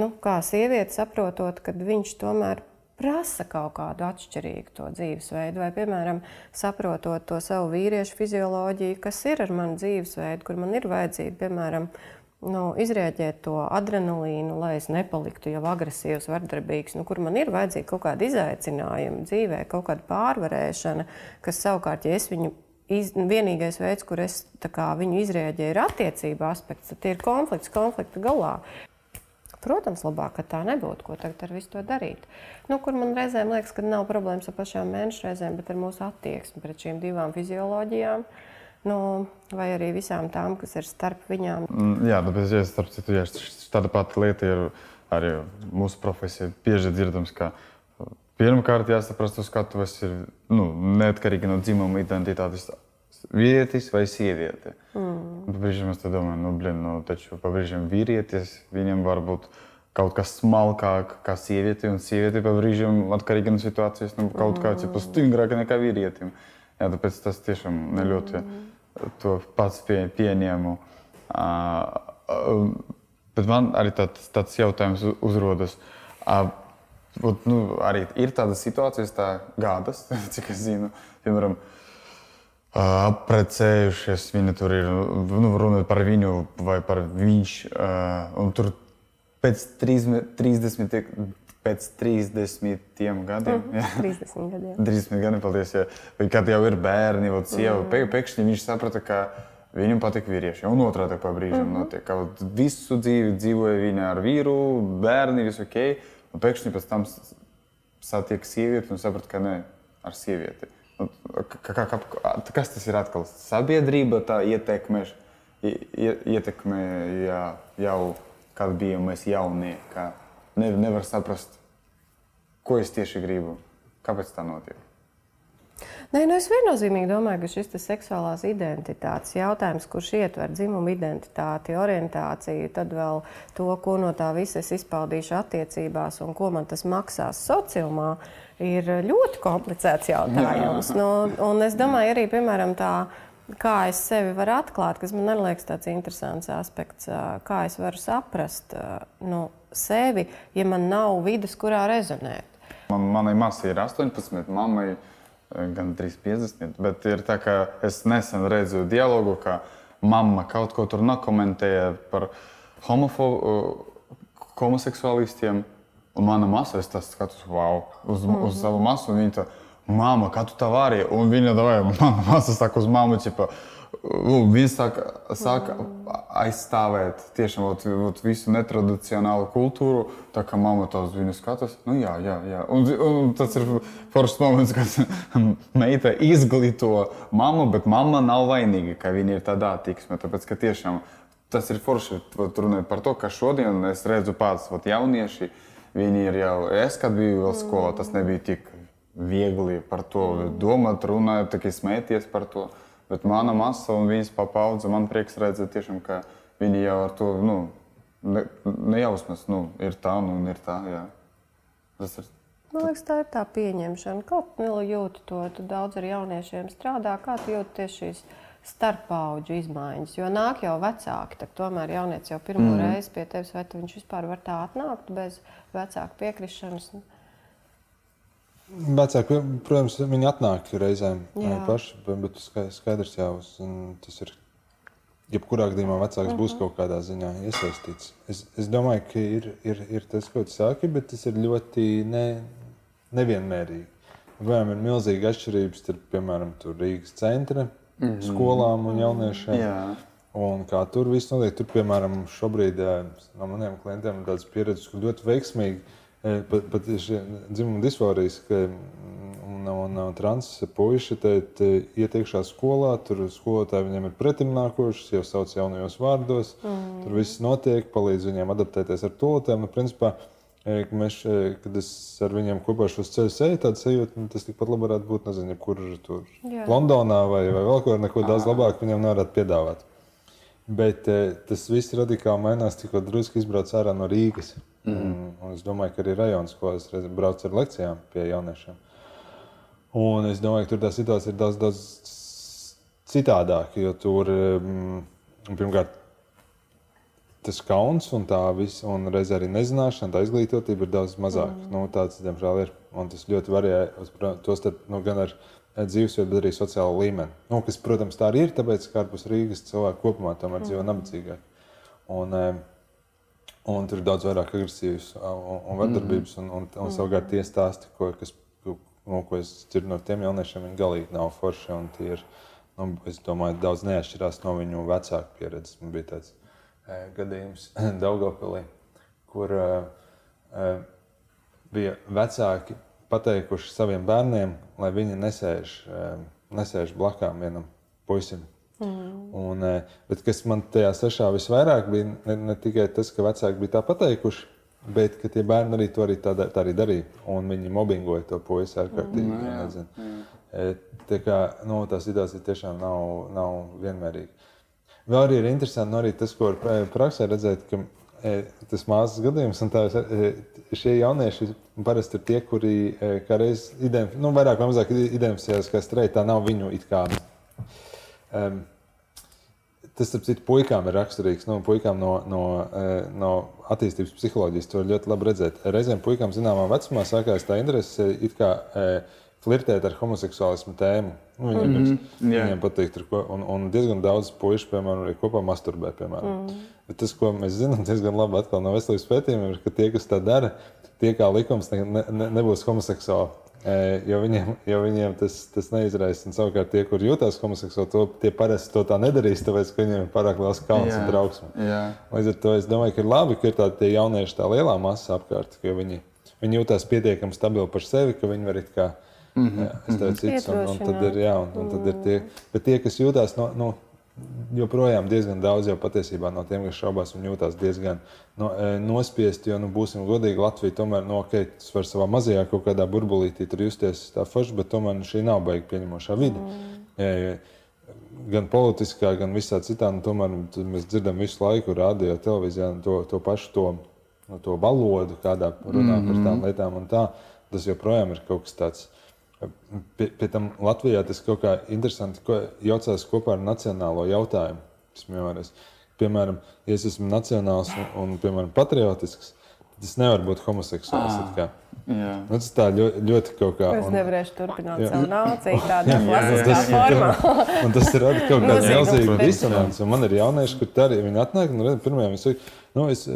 Nu, kā sieviete saprotot, ka viņš tomēr prasa kaut kādu atšķirīgu to dzīvesveidu, vai, piemēram, saprotot to savu vīriešu fizioloģiju, kas ir ar manu dzīvesveidu, kur man ir vajadzīga, piemēram, nu, izrēģēt to adrenalīnu, lai es nepaliktu jau agresīvs, vardarbīgs, nu, kur man ir vajadzīga kaut kāda izaicinājuma dzīvē, kaut kāda pārvarēšana, kas savukārt, ja es viņu iz, vienīgais veids, kur es kā, viņu izrēģēju, ir attiecība aspekts. Tad ir konflikts konflikta galā. Protams, labāk, ka tā nebūtu, ko tagad ar visu to darīt. Nu, kur man reizēm liekas, ka nav problēmas ar pašām mēnešu reizēm, bet ar mūsu attieksmi pret šīm divām fizioloģijām. Nu, vai arī visām tām, kas ir starp viņām. Mm, Jā, tāpēc, ja starp citu, ja tāda pati lieta ir arī mūsu profesija. Bieži dzirdams, ka pirmkārt jāsaprast, uz skatuves ir nu, neatkarīgi no dzimuma identitātes vīrietis vai sieviete. Mm. Pabrīžiem es domāju, nu, blin, nu, taču pabrīžiem vīrietis, viņam var būt kaut kas smalkāk kā sieviete, un sieviete pabrīžiem atkarīgi no situācijas, nu, kaut kā mm. stingrāk nekā vīrietim. Jā, tāpēc tas tiešām neļaut mm. to pats pie, pieņēmu. Uh, uh, bet man arī tāds, tāds jautājums uzrodas. Uh, nu, arī ir tādas situācijas, tā gādas, cik es zinu, piemēram, uh, apprecējušies. Viņi tur ir nu, runa par viņu vai par viņš. Tur pēc 30, 30, pēc 30 gadiem. Mm, jā. 30 gadiem. 30 gadiem, paldies. Jā. Vai kad jau ir bērni vai sieva, mm. pēkšņi viņš saprata, ka viņam patīk vīrieši. Un otrādi pa brīžam mm -hmm. notiek. Ka visu dzīvi dzīvoja viņa ar vīru, bērni, visu ok. Un pēkšņi pēc tam satiek sievieti un saprata, ka nē, ar sievieti. Kā, kas tas ir atkal? Sabiedrība tā ietekmē, ietekmē jā, jau kad bijām mēs jaunie. Ne, nevar saprast, ko es tieši gribu. Kāpēc tā notiek? Nē, nu es viennozīmīgi domāju, ka šis seksuālās identitātes jautājums, kurš ietver dzimumu identitāti, orientāciju, tad vēl to, ko no tā visa es izpaudīšu attiecībās un ko man tas maksās sociumā, ir ļoti komplicēts jautājums. Nu, un es domāju, arī piemēram tā kā es sevi varu atklāt, kas man liekas tāds interesants aspekts, kā es varu saprast nu, sevi, ja man nav vidas, kurā rezonēt. Man, manai masai ir 18, mammai gan 350. Bet ir tā, ka es nesen redzu dialogu, ka mamma kaut ko tur nokomentēja par homofobu, homoseksuālistiem. Un mana masa, es tas skatos, wow, uz, mm -hmm. uz savu masu. Viņa tā, māma, kā tu tā vari? Un viņa, vai, mana masa saka uz mammu, ķipa, Viņi saka, saka aizstāvēt tiešām ot, ot visu netradicionālu kultūru. Tā kā mamma to uz viņu skatās, nu jā, jā, jā. Un, un tas ir foršs moments, kad meita izglīto mammu, bet mamma nav vainīga, ka viņa ir tādā attieksmē. Tāpēc, ka tiešām tas ir forši runāt par to, ka šodien es redzu pats, ot, jaunieši, viņi ir jau, es kad biju vēl skolā, tas nebija tik viegli par to domāt, runāt, tikai smēties par to. Bet mana masa un viņas paudze, man prieks redzēt, tiešām, ka viņi jau ar to nu, ne, nejausmas, nu, ir tā nu, un ir tā. Jā. Tas ir. Man liekas, tā ir tā pieņemšana. Kaut kā jūtu to, tu daudz ar jauniešiem strādā. Kā tu jūti tieši šīs starppaudžu izmaiņas? Jo nāk jau vecāki, tad tomēr jaunieci jau pirmo mm. reizi pie tevis, vai tu viņš vispār var tā atnākt bez vecāku piekrišanas. Vecāki, protams, viņi atnāk reizēm paši, bet skaidrs jau tas ir. Jebkurā gadījumā vecāks uh -huh. būs mhm. kaut kādā ziņā iesaistīts. Es, es domāju, ka ir, ir, ir tas, ko tu saki, bet tas ir ļoti ne, nevienmērīgi. Piemēram, ir milzīga atšķirība starp, piemēram, Rīgas centra mm -hmm. skolām un jauniešiem. Jā. Un kā tur viss notiek, tur, piemēram, šobrīd no maniem klientiem ir tāds pieredze, ka ļoti veiksmīgi pat, pat dzimuma disforijas, ka un, un, un trans puiši te, te iet iekšā skolā, tur skolotāji viņiem ir pretimnākoši, jau sauc jaunajos vārdos, mm. tur viss notiek, palīdz viņiem adaptēties ar tolotēm. Nu, principā, Mēs, kad es ar viņiem kopā šos ceļus eju, tāda sajūta, nu, tas tikpat labi varētu būt, nezinu, kur tur Jā. Londonā vai, vai vēl kur, neko daudz labāk viņam nevarētu piedāvāt. Bet tas viss radikāli mainās, tikko drusku izbrauc ārā no Rīgas. Mm -hmm. un, es domāju, ka arī rajons, ko es braucu ar lekcijām pie jauniešiem. Un es domāju, ka tur tā situācija ir daudz, daudz citādāka. Jo tur pirmkārt tas kauns un tā visa, un reizē arī nezināšana, tā izglītotība ir daudz mazāka. Mm. Nu, tāds, diemžēl, ir. Un tas ļoti varēja to starp nu, gan ar dzīvesvietu, bet arī sociālo līmeni. Nu, kas, protams, tā arī ir, tāpēc, ka ārpus Rīgas cilvēki kopumā tomēr mm. dzīvo nabadzīgāk. Un, Un tur ir daudz vairāk agresīvas un, un vardarbības. Un, un, un savukārt tie stāsti, ko, kas, nu, ko es dzirdu no tiem jauniešiem, viņi galīgi nav forši. Ir, nu, es domāju, daudz neatšķirās no viņu vecāku pieredzes. Man bija tāds gadījums Daugopilī, kur bija vecāki pateikuši saviem bērniem, lai viņi nesēž, nesēž blakām vienam puisim. Mm. Un, bet kas man tajā sešā visvairāk bija, ne, ne tikai tas, ka vecāki bija tā pateikuši, bet ka tie bērni arī to arī tā, tā arī darīja. Un viņi mobbingoja to puisi ārkārtīgi. Mm, jā, jā. Tā, kā, nu, tā situācija tiešām nav, nav vienmērīga. Vēl arī ir interesanti nu, arī tas, ko praksē redzēt, ka e, tas māsas gadījums, un tā, e, šie jaunieši parasti ir tie, kuri kādreiz nu, vairāk vai mazāk identificējas kā streiti. Tā nav viņu it kā. Um, tas, starp citu, puikām ir raksturīgs. Nu, puikām no, no, no attīstības psiholoģijas to ļoti labi redzēt. Reizēm puikām zināmā vecumā sākās tā interese it kā eh, flirtēt ar homoseksuālismu tēmu. Nu, viņiem, mm -hmm. yeah. viņiem patīk, tur, un, un diezgan daudz puikas, piemēram, arī kopā masturbē. Piemēram. Mm. Bet tas, ko mēs zinām, diezgan labi no veselības pētījumiem, ir, ka tie, kas tā dara, tie kā likums ne, ne, nebūs homoseksuāli. Jo viņiem, jo viņiem tas, tas neizraisa. Un, savukārt, tie, kur jūtas homoseksuāli, to, tie parasti to tā nedarīs, tāpēc, ka viņiem ir pārāk liels kauns jā, un trauksme. Jā. Līdz ar to es domāju, ka ir labi, ka ir tādi jaunieši, tā lielā masa apkārt, ka viņi, viņi jūtas pietiekami stabili par sevi, ka viņi var it kā. Mm -hmm. es tev citu, un, un tad ir, jā, un, un tad ir tie, bet tie, kas jūtas no, no joprojām diezgan daudz jau patiesībā no tiem, kas šaubās, un jūtas diezgan no, e, nospiesti. Jo, nu, būsim godīgi, Latvija tomēr, nu, ok, tas var savā mazajā kaut kādā burbulītī tur justies tā forši, bet tomēr nu, šī nav baigta pieņemošā vide. Mm. Gan politiskā, gan visā citā, nu, tomēr nu, mēs dzirdam visu laiku radio, televīzijā to, to pašu to, nu, to valodu, kādā runā mm -hmm. par tām lietām. Tā, tas joprojām ir kaut kas tāds Pie, pie tam Latvijā tas kaut kā interesanti ko, jaucās kopā ar nacionālo jautājumu. Piemēram, piemēram, ja es esmu nacionāls un, un piemēram, patriotisks, tad es nevaru būt homoseksuāls. Ah, nu, tas tā ļoti, ļoti kaut kā. Es un, nevarēšu turpināt jā. savu nāciju tādā klasiskā formā. un tas ir kaut kāds milzīgs disonants. Man ir jaunieši, kur arī viņi atnāk un pirmajā viņi saka, nu, es,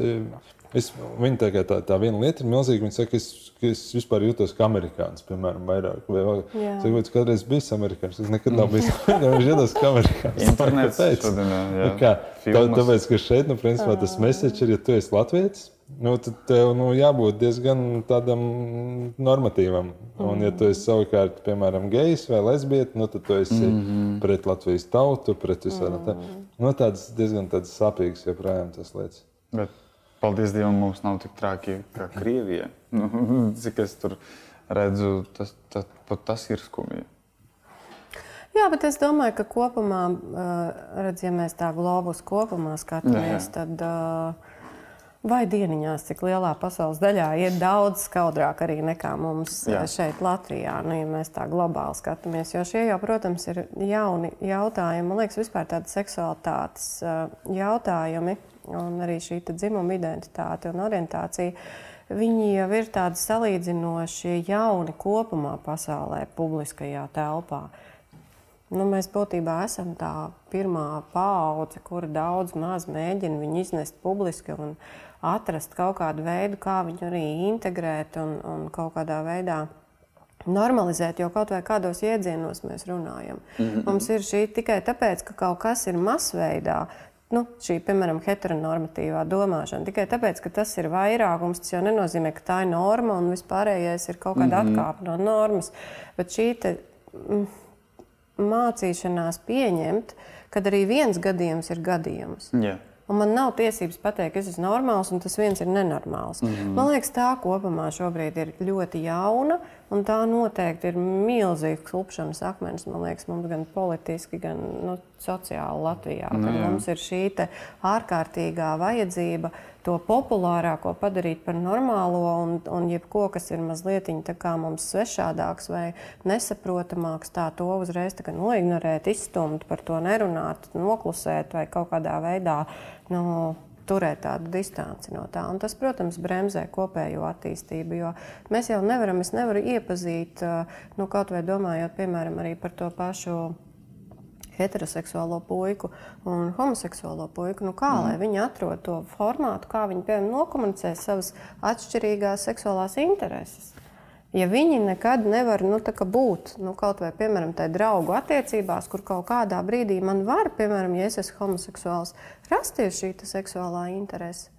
Es, viņa tā, tā, tā viena lieta ir milzīga. Viņa saka, es, ka es vispār jūtos kā amerikānis, piemēram, vairāk. Vai, vai. Saka, vai kādreiz bijis amerikānis? Es nekad nav bijis amerikānis. Viņš jūtas kā amerikānis. Internets šodien, jā. Kā, tā, tāpēc, ka šeit, nu, principā, tas message ir, ja tu esi latvietis, nu, tad tev nu, jābūt diezgan tādam normatīvam. Un, ja tu esi savukārt, piemēram, gejs vai lesbieta, nu, tad tu esi mm -hmm. pret Latvijas tautu, pret visādām mm -hmm. tādām. Nu, tādas diezgan tādas sāpīgas joprojām tas lietas. Bet Paldies Dievam, mums nav tik traki kā Krievija. Nu, cik es tur redzu, tas, tas, tas ir skumji. Jā, bet es domāju, ka kopumā, redz, ja mēs tā globus kopumā skatāmies, tad vai dieniņās, cik lielā pasaules daļā ir daudz skaudrāk arī nekā mums Jā. šeit Latvijā, nu, ja mēs tā globāli skatāmies. Jo šie jau, protams, ir jauni jautājumi. Man liekas, vispār tādi seksualitātes jautājumi un arī šī dzimuma identitāte un orientācija. Viņi jau ir tādi salīdzinoši jauni kopumā pasaulē, publiskajā telpā. Nu, mēs būtībā esam tā pirmā paudze, kura daudz maz mēģina viņu iznest publiski un atrast kaut kādu veidu, kā viņu arī integrēt un, un kaut kādā veidā normalizēt, jo kaut vai kādos iedzienos mēs runājam. Mm -hmm. Mums ir šī tikai tāpēc, ka kaut kas ir masveidā, nu, šī, piemēram, heteronormatīvā domāšana. Tikai tāpēc, ka tas ir vairākums, tas jau nenozīmē, ka tā ir norma un vispārējais ir kaut kāda mm -hmm. atkāpe no normas. Bet šī te, mm, mācīšanās pieņemt, ka arī viens gadījums ir gadījums. Yeah. Un man nav tiesības pateikt, ka es esmu normāls un tas viens ir nenormāls. Mm -hmm. Man liekas, tā kopumā šobrīd ir ļoti jauna. Un tā noteikti ir milzīgs klupšanas akmens, man liekas, mums gan politiski, gan nu, sociāli Latvijā. Nu, mums ir šī ārkārtīgā vajadzība to populārāko padarīt par normālo, un, un jebko, kas ir mazliet mums svešādāks vai nesaprotamāks, tā to uzreiz tā noignorēt, izstumt, par to nerunāt, noklusēt vai kaut kādā veidā. Nu, turēt tādu distanci no tā. Un tas, protams, bremzē kopējo attīstību, jo mēs jau nevaram, es nevaru iepazīt, nu, kaut vai domājot, piemēram, arī par to pašu heteroseksuālo puiku un homoseksuālo puiku. Nu, kā mm. lai viņi atrod to formātu, kā viņi piemēram nokomunicē savas atšķirīgās seksuālās intereses? Ja viņi nekad nevar nu, būt nu, kaut vai piemēram tādā draugu attiecībās, kur kaut kādā brīdī man var, piemēram, ja es esmu homoseksuāls, rasties šī seksuālā interese.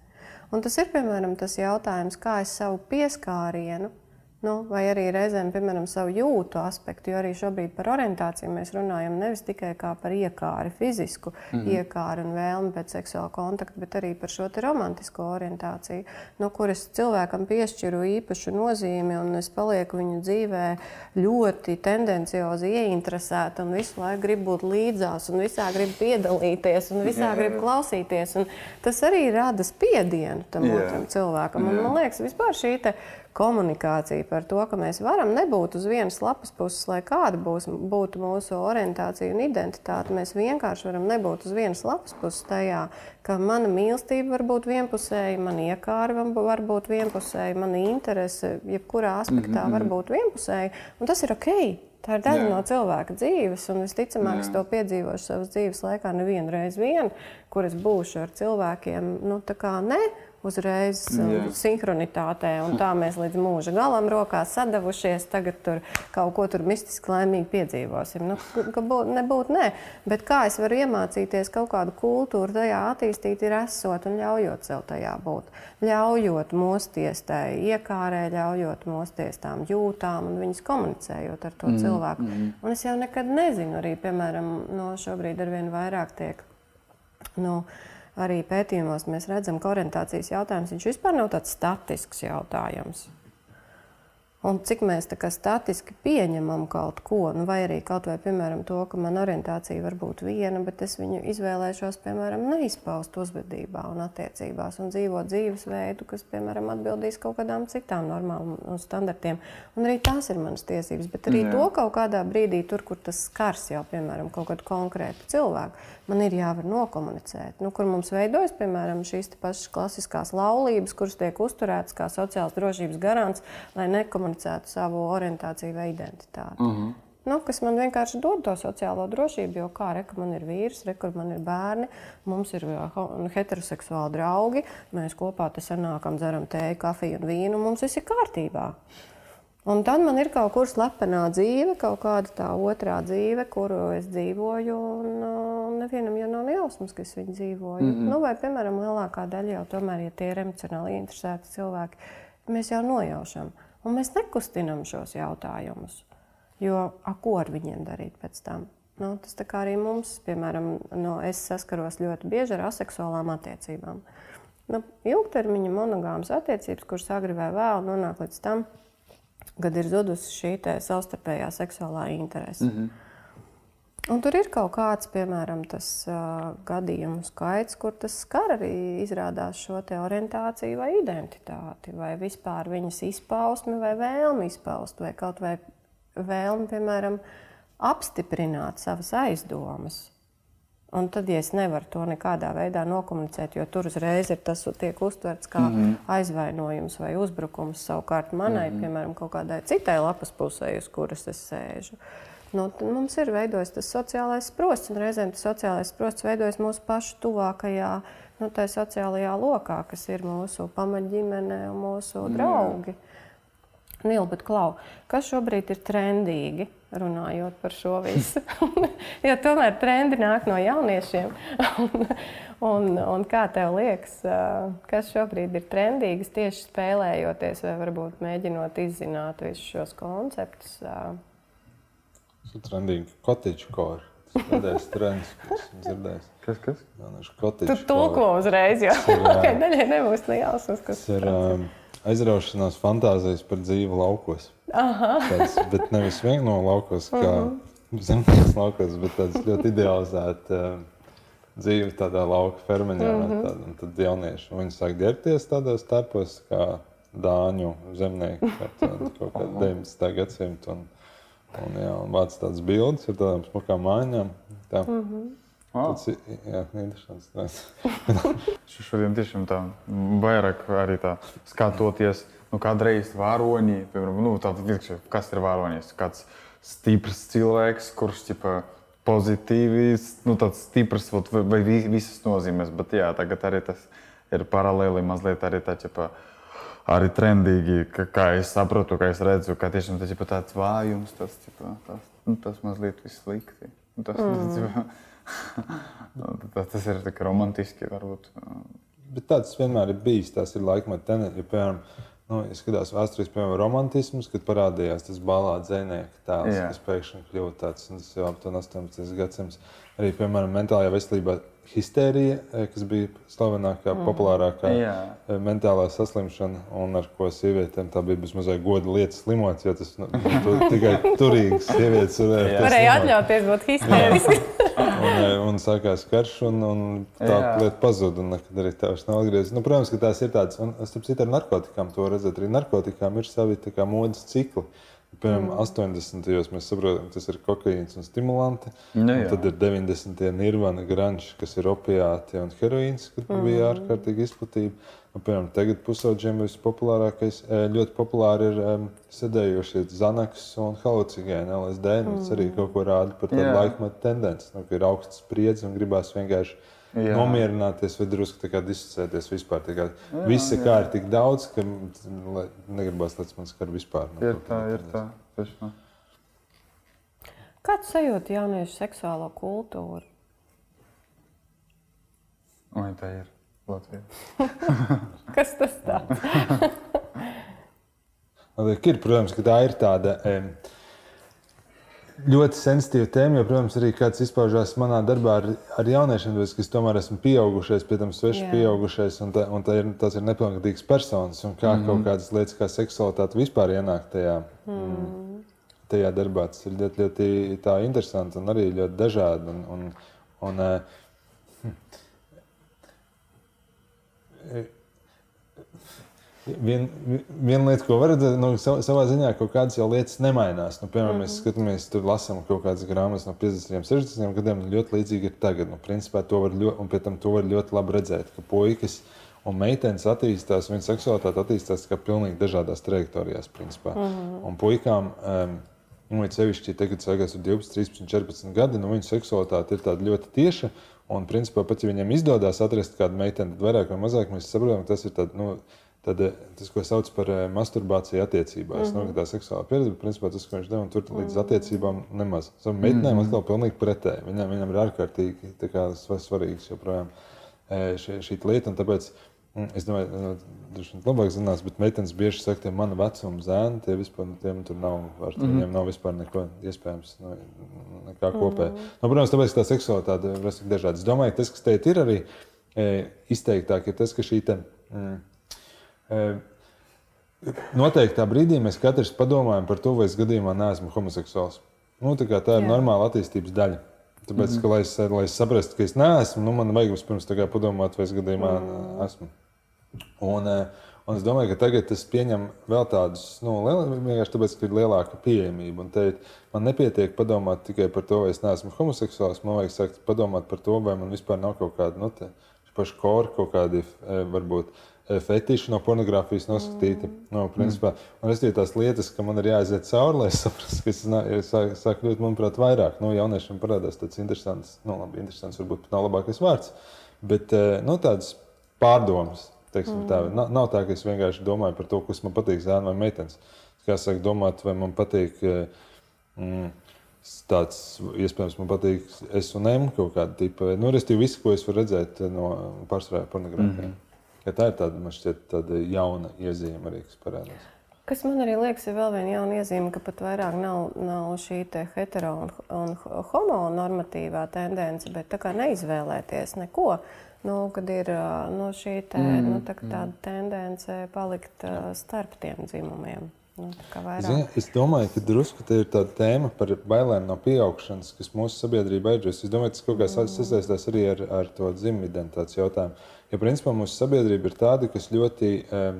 Un tas ir piemēram tas jautājums, kā es savu pieskārienu Nu, vai arī reizēm, piemēram, savu jūtu aspektu, jo arī šobrīd par orientāciju mēs runājam nevis tikai par iekāri, fizisku mm -hmm. iekāri un vēlmi pēc seksuāla kontakta, bet arī par šo romantisko orientāciju, no kuras cilvēkam piešķiru īpašu nozīmi un es palieku viņu dzīvē ļoti tendenciozi ieinteresēta un visu laiku gribu būt līdzās un visā gribu piedalīties un visā gribu klausīties. Un tas arī rada spiedienu tam otram cilvēkam. Un, man liekas, vispār šī komunikācija par to, ka mēs varam nebūt uz vienas lapas puses, lai kāda būs, būtu mūsu orientācija un identitāte. Mēs vienkārši varam nebūt uz vienas lapas puses tajā, ka mana mīlestība var būt vienpusēja, mana iekāra var būt vienpusēja, mana interese jebkurā aspektā mm -hmm. var būt vienpusēja, un tas ir ok. Tā ir daļa Jā. no cilvēka dzīves, un visticamāk, es to piedzīvošu savas dzīves laikā nevienu reizi, vien, kur es būšu ar cilvēkiem. Nu, kā, ne, uzreiz um, Jā. sinhronitātē, un tā mēs līdz mūža galam rokās sadavušies. Tagad tur kaut ko tur mistiski laimīgi piedzīvosim. Nu, ka būt, nebūt, nē. Bet kā es varu iemācīties kaut kādu kultūru tajā attīstīt, ir esot un ļaujot sev tajā būt. Ļaujot mosties tai iekārē, ļaujot mosties tām jūtām un viņas komunicējot ar to mm, cilvēku. Mm. Un es jau nekad nezinu, arī, piemēram, no šobrīd ar vien vairāk tiek. Nu, arī pētījumos mēs redzam, ka orientācijas jautājums vispār nav tāds statisks jautājums. Un cik mēs tā kā statiski pieņemam kaut ko, nu, vai arī kaut vai piemēram to, ka man orientācija var būt viena, bet es viņu izvēlēšos, piemēram, neizpaust uzvedībā un attiecībās un dzīvot dzīvesveidu, kas, piemēram, atbildīs kaut kādām citām normām un standartiem. Un arī tās ir manas tiesības, bet arī Jā. to kaut kādā brīdī, tur, kur tas skars jau, piemēram, kaut kādu konkrētu cilvēku, man ir jāvar nokomunicēt. Nu, kur mums veidojas, piemēram, šīs pašas klasiskās laulības, kuras tiek uzturētas kā sociālās drošības garants, lai nekomunicētu savu orientāciju vai identitāti. Mm -hmm. Nu, kas man vienkārši dod to sociālo drošību, jo kā reka, man ir vīrs, reka, man ir bērni, mums ir uh, ho- heteroseksuāli draugi, mēs kopā te sanākam, dzeram tēju, kafiju un vīnu, mums viss ir kārtībā. Un tad man ir kaut kur slepenā dzīve, kaut kāda tā otrā dzīve, kuru es dzīvoju. Un uh, nevienam jau nav jausmas, ka es viņu dzīvoju. Mm -hmm. nu, vai, piemēram, lielākā daļa jau tomēr, ja tie ir emocionāli interesēti cilvēki, mēs jau nojaušam. Un mēs nekustinām šos jautājumus. Jo a, ko ar viņiem darīt pēc tam? Nu, tas arī mums, piemēram, no, es saskaros ļoti bieži ar aseksuālām attiecībām. Nu, ilgtermiņa monogāmas attiecības, kuras agri vai vēl nonāk līdz tam, kad ir zudusi šī savstarpējā seksuālā interese. Mm -hmm. Un tur ir kaut kāds, piemēram, tas uh, gadījumu skaits, kur tas skar arī izrādās šo orientāciju vai identitāti, vai vispār viņas izpausmi vai vēlmi izpaust, vai kaut vai vēlmi, piemēram, apstiprināt savas aizdomas. Un tad, ja es nevaru to nekādā veidā nokomunicēt, jo tur uzreiz ir tas tiek uztverts kā mm -hmm. aizvainojums vai uzbrukums savukārt manai, mm -hmm. piemēram, kaut kādai citai lapas pusē, uz kuras es sēžu. Nu, mums ir veidojis tas sociālais sprosts, un reizēm tas sociālais sprosts veidojas mūsu pašu tuvākajā, nu, tā sociālajā lokā, kas ir mūsu pamatģimene un mūsu draugi. Nīl, bet klau, kas šobrīd ir trendīgi, runājot par šo visu? jo tomēr trendi nāk no jauniešiem. un, un, un kā tev liekas, kas šobrīd ir trendīgs tieši spēlējoties vai varbūt mēģinot izzināt visus šos konceptus? ā? Trendīgi. Cottage core. Tas trends, kas dzirdējis. Kas, kas? Jauniešu Tu cottage core. tulko uzreiz, jo okay, daļai nebūs ne jausmas, kas Tas ir um, aizraušanās fantāzijas par dzīvi laukos. Tāds, bet nevis vienkārši no laukos, kā zemnieku laukos, bet tāds ļoti idealizēts um, dzīve tādā lauka fermeņā. Mm -hmm. tāda, un tad jaunieši viņi sāk ģērbties tādos starpos kā dāņu zemnieki kaut kādu 19. gadsimtu. Un, un, jā, un vāc tādas bildes ar tādām smukām mājām. Tā. Mm -hmm. Wow. Tas ir jā, interesants. Šodien tiešām tā vairāk arī tā skatoties, nu, kādreiz varoņi, piemēram, nu, tā, kas ir varonis, kāds stiprs cilvēks, kurš ķipa, pozitīvi, nu, tāds stiprs vot, vai, vai vi- visas nozīmes, bet jā, tagad arī tas ir paralēli mazliet arī tā, ķipa, arī trendīgi, ka, kā es saprotu, kā es redzu, ka tiešām tas ir tāds vājums, tas, ķipa, tas, nu, tas mazliet viss slikti. Nu, Tas, mm. ķipa, tas, tas ir tik romantiski, varbūt. Bet tāds vienmēr ir bijis. Tas ir tendenci. Ja, piemēram, nu, ja skatās vēsturīs, piemēram, romantisms, kad parādījās tas balāts zvejnieka tēls, Jā. kas pēkšņi kļuva tāds, un tas jau ap to 18. gadsimts. Arī, piemēram, mentālajā veselībā histērija, eh, kas bija slavenākā, mm. populārākā Jā. eh, mentālā saslimšana, un ar ko sievietēm tā bija bezmazliet goda lietas slimots, jo tas nu, tu, tikai turīgas sievietes varēja. slimot. atļauties būt histēriski. Un, eh, un sākās karš, un, un tā Jā. lieta pazuda. Nekad arī tā vairs nav atgriezusies. Nu, protams, ka tās ir tādas, un starp citu, ar narkotikām to redzat. Arī narkotikām ir savi kā, modes cikli. Piemēram, mm. 80. gados mēs saprotam, ka tas ir kokaīns un stimulanti. Nu, un tad ir 90. gadi nirvana, grunge, kas ir opiāti un heroīns, kad mm. bija ārkārtīgi izplatība. Un, piemēram, tagad pusauģiem vispopulārākais, eh, ļoti populāri ir um, sedējošie zanaks un halucigēni, LSD. Mm. Tas arī kaut ko rāda par tādu laikmetu tendenci, nu, ka ir augsts spriedzes un gribās vienkārši Jā. nomierināties vai drusku disciplinēties vispār. Tā kā viss jā. kā ir tik daudz, ka negribas, lai man skar vispār. No ir tā, ir tā. Tiešām. Kāds sajūta jauniešu seksuālo kultūru? Vai tā ir Latvija? Kas tas tāds? ir, protams, ka tā ir tāda. Um, ļoti sensitīva tēma, jo, protams, arī kāds izpaužās manā darbā ar, ar jauniešiem, tāpēc, ka es tomēr esmu pieaugušais, pie tam sveši Jā. pieaugušais, un, tā, un tā ir, tas ir nepilngadīgs personis, un kā mm -hmm. kaut kādas lietas kā seksualitāte vispār ienāk tajā, mm. tajā darbā. Tas ir ļoti, ļoti tā interesanti un arī ļoti dažādi. Un, un, un, uh, Vien, viena lieta, ko var redzēt, nu, savā ziņā kaut kādas jau lietas nemainās. Nu, piemēram, mm -hmm. mēs mhm. skatāmies, tur lasām kaut kādas grāmatas no 50, 60 gadiem, un ļoti līdzīgi ir tagad. Nu, principā to var ļoti, un pie tam to var ļoti labi redzēt, ka puikas un meitenes attīstās, viņas seksualitāte attīstās kā pilnīgi dažādās trajektorijās. Principā. Mm -hmm. Un puikām, um, nu, sevišķi tagad, sākās 12, 13, 14 gadi, nu, viņu seksualitāte ir ļoti tieša. Un, principā, pat ja viņiem izdodas atrast kādu meiteni, tad vairāk vai mazāk mēs saprotam, ka tas ir tāds. Nu, Tad eh, tas, ko sauc par eh, masturbāciju attiecībās, mm -hmm. nu, tā seksuālā pieredze, principā tas, ko viņš deva, tur līdz -hmm. attiecībām nemaz. Savām meitenēm mm -hmm. atkal pilnīgi pretēji. Viņam, viņam ir ārkārtīgi kā, svarīgs joprojām eh, šī, šī lieta. Tāpēc mm, es domāju, ka viņš nu, labāk zinās, bet meitenes bieži saka, ka mana vecuma zēni, tie vispār tiem tur nav, ar mm -hmm. viņiem nav vispār neko iespējams, nu, nekā kopēja. Mm -hmm. nu, protams, tāpēc tā seksualitāte ir dažāda. Es domāju, ka tas, kas te ir arī izteiktāk, ir tas, ka šī te. Mm, Noteiktā brīdī mēs katrs padomājam par to, vai es gadījumā neesmu homoseksuāls. Nu, tā, tā ir Jā. normāla attīstības daļa. Tāpēc, mm -hmm. ka, lai, es, lai es saprastu, ka es neesmu, nu, man vajag vispirms padomāt, vai es gadījumā mm. esmu. Un, un es domāju, ka tagad tas pieņem vēl tādus, nu, vienkārši tāpēc, ka ir lielāka pieejamība. Un te, man nepietiek padomāt tikai par to, vai es neesmu homoseksuāls. Man vajag sākt padomāt par to, vai man vispār nav kaut kāda, nu, paša kora, kaut kādi varbūt fetiši no pornogrāfijas noskatīti. Mm. No, principā, un es tās lietas, ka man ir jāiziet cauri, lai es saprastu, ka es sāku sāk kļūt, manuprāt, vairāk. Nu, jauniešiem parādās tāds interesants, nu, labi, interesants varbūt pat nav labākais vārds, bet nu, tādas pārdomas. Mm. Tā. Nav, nav tā, ka es vienkārši domāju par to, kas man patīk, zēna vai meitenes. Kā sāk domāt, vai man patīk. Mm, tāds, iespējams, man patīk S un M kaut kāda tipa. Nu, Restīvi, visu, ko es varu redzēt no pārsvarā pornogrāfijā. Mm -hmm. Ja tā ir tāda, man šķiet, tāda jauna iezīme arī, kas parādās. Kas man arī liekas, ir vēl viena jauna iezīme, ka pat vairāk nav, nav šī hetero un, un homo normatīvā tendence, bet tā kā neizvēlēties neko. Nu, kad ir nu, šī te, mm, nu, tā, mm. tāda tendence palikt uh, starp tiem dzimumiem. Nu, Zin, es domāju, ka drusku tā ir tāda tēma par bailēm no pieaugšanas, kas mūsu sabiedrībā ir. Es domāju, tas kaut kā mm. sasaistās arī ar, ar to dzimumu identitātes jautājumu. Jo principā mūsu sabiedrība ir tāda, kas ļoti um,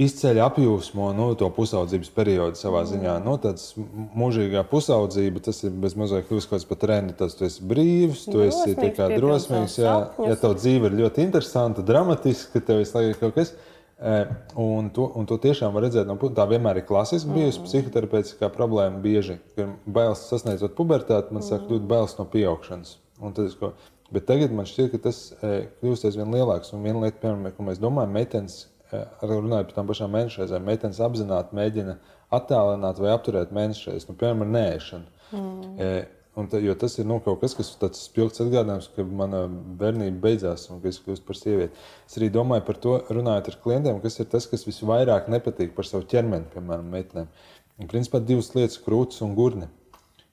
izceļ apjūsmo nu, to pusaudzības periodu savā ziņā. Nu, tāds mūžīgā pusaudzība, tas ir bez mazliet kļūst kaut kāds pat trendi. Tas tu esi brīvs, tu esi drosmīgs. Ja, ja tev dzīve ir ļoti interesanta, dramatiska, tev visu laiku ir kaut kas. Un to, un to tiešām var redzēt no puses. Tā vienmēr ir klasiski bijusi mm. psihoterapeitiskā problēma. Bieži, kad bailes sasniedzot pubertāti, man sāk kļūt bailes no pieaugšanas. Tad ko, Bet tagad man šķiet, ka tas e, kļūst aizvien lielāks. Un viena lieta, piemēram, ko mēs domājam, meitenes, e, runājot par tām pašām mēnešreizēm, meitenes apzināti mēģina attēlināt vai apturēt mēnešreizes, nu, piemēram, nēšanu. Mm. Un, ta, jo tas ir nu, kaut kas, kas tāds spilgts atgādinājums, ka mana bērnība beidzās un ka es kļūstu par sievieti. Es arī domāju par to, runājot ar klientiem, kas ir tas, kas visvairāk nepatīk par savu ķermeni, piemēram, meitenēm. Un, principā divas lietas - krūtis un gurni.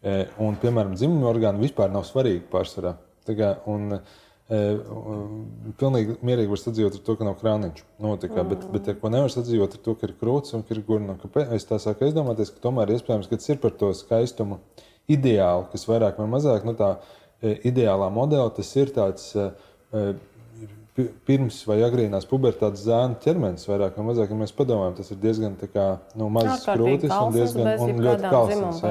E, un, piemēram, dzimuma orgāni vispār nav svarīgi pārsvarā. Kā, un, E, pilnīgi mierīgi var sadzīvot ar to, ka nav krāniņš. Nu, kā, bet, bet ja, ko nevar sadzīvot ar to, ka ir krūts un ka ir gurna. Es tā sāku aizdomāties, ka tomēr iespējams, ka tas ir par to skaistumu ideālu, kas vairāk vai mazāk, nu tā e, ideālā modeļa, tas ir tāds. E, pirms vai agrīnās pubertātes zēna ķermenis, vairāk vai mazāk, ja mēs padomājam, tas ir diezgan kā, nu, mazs krūtis un diezgan un ļoti kalns.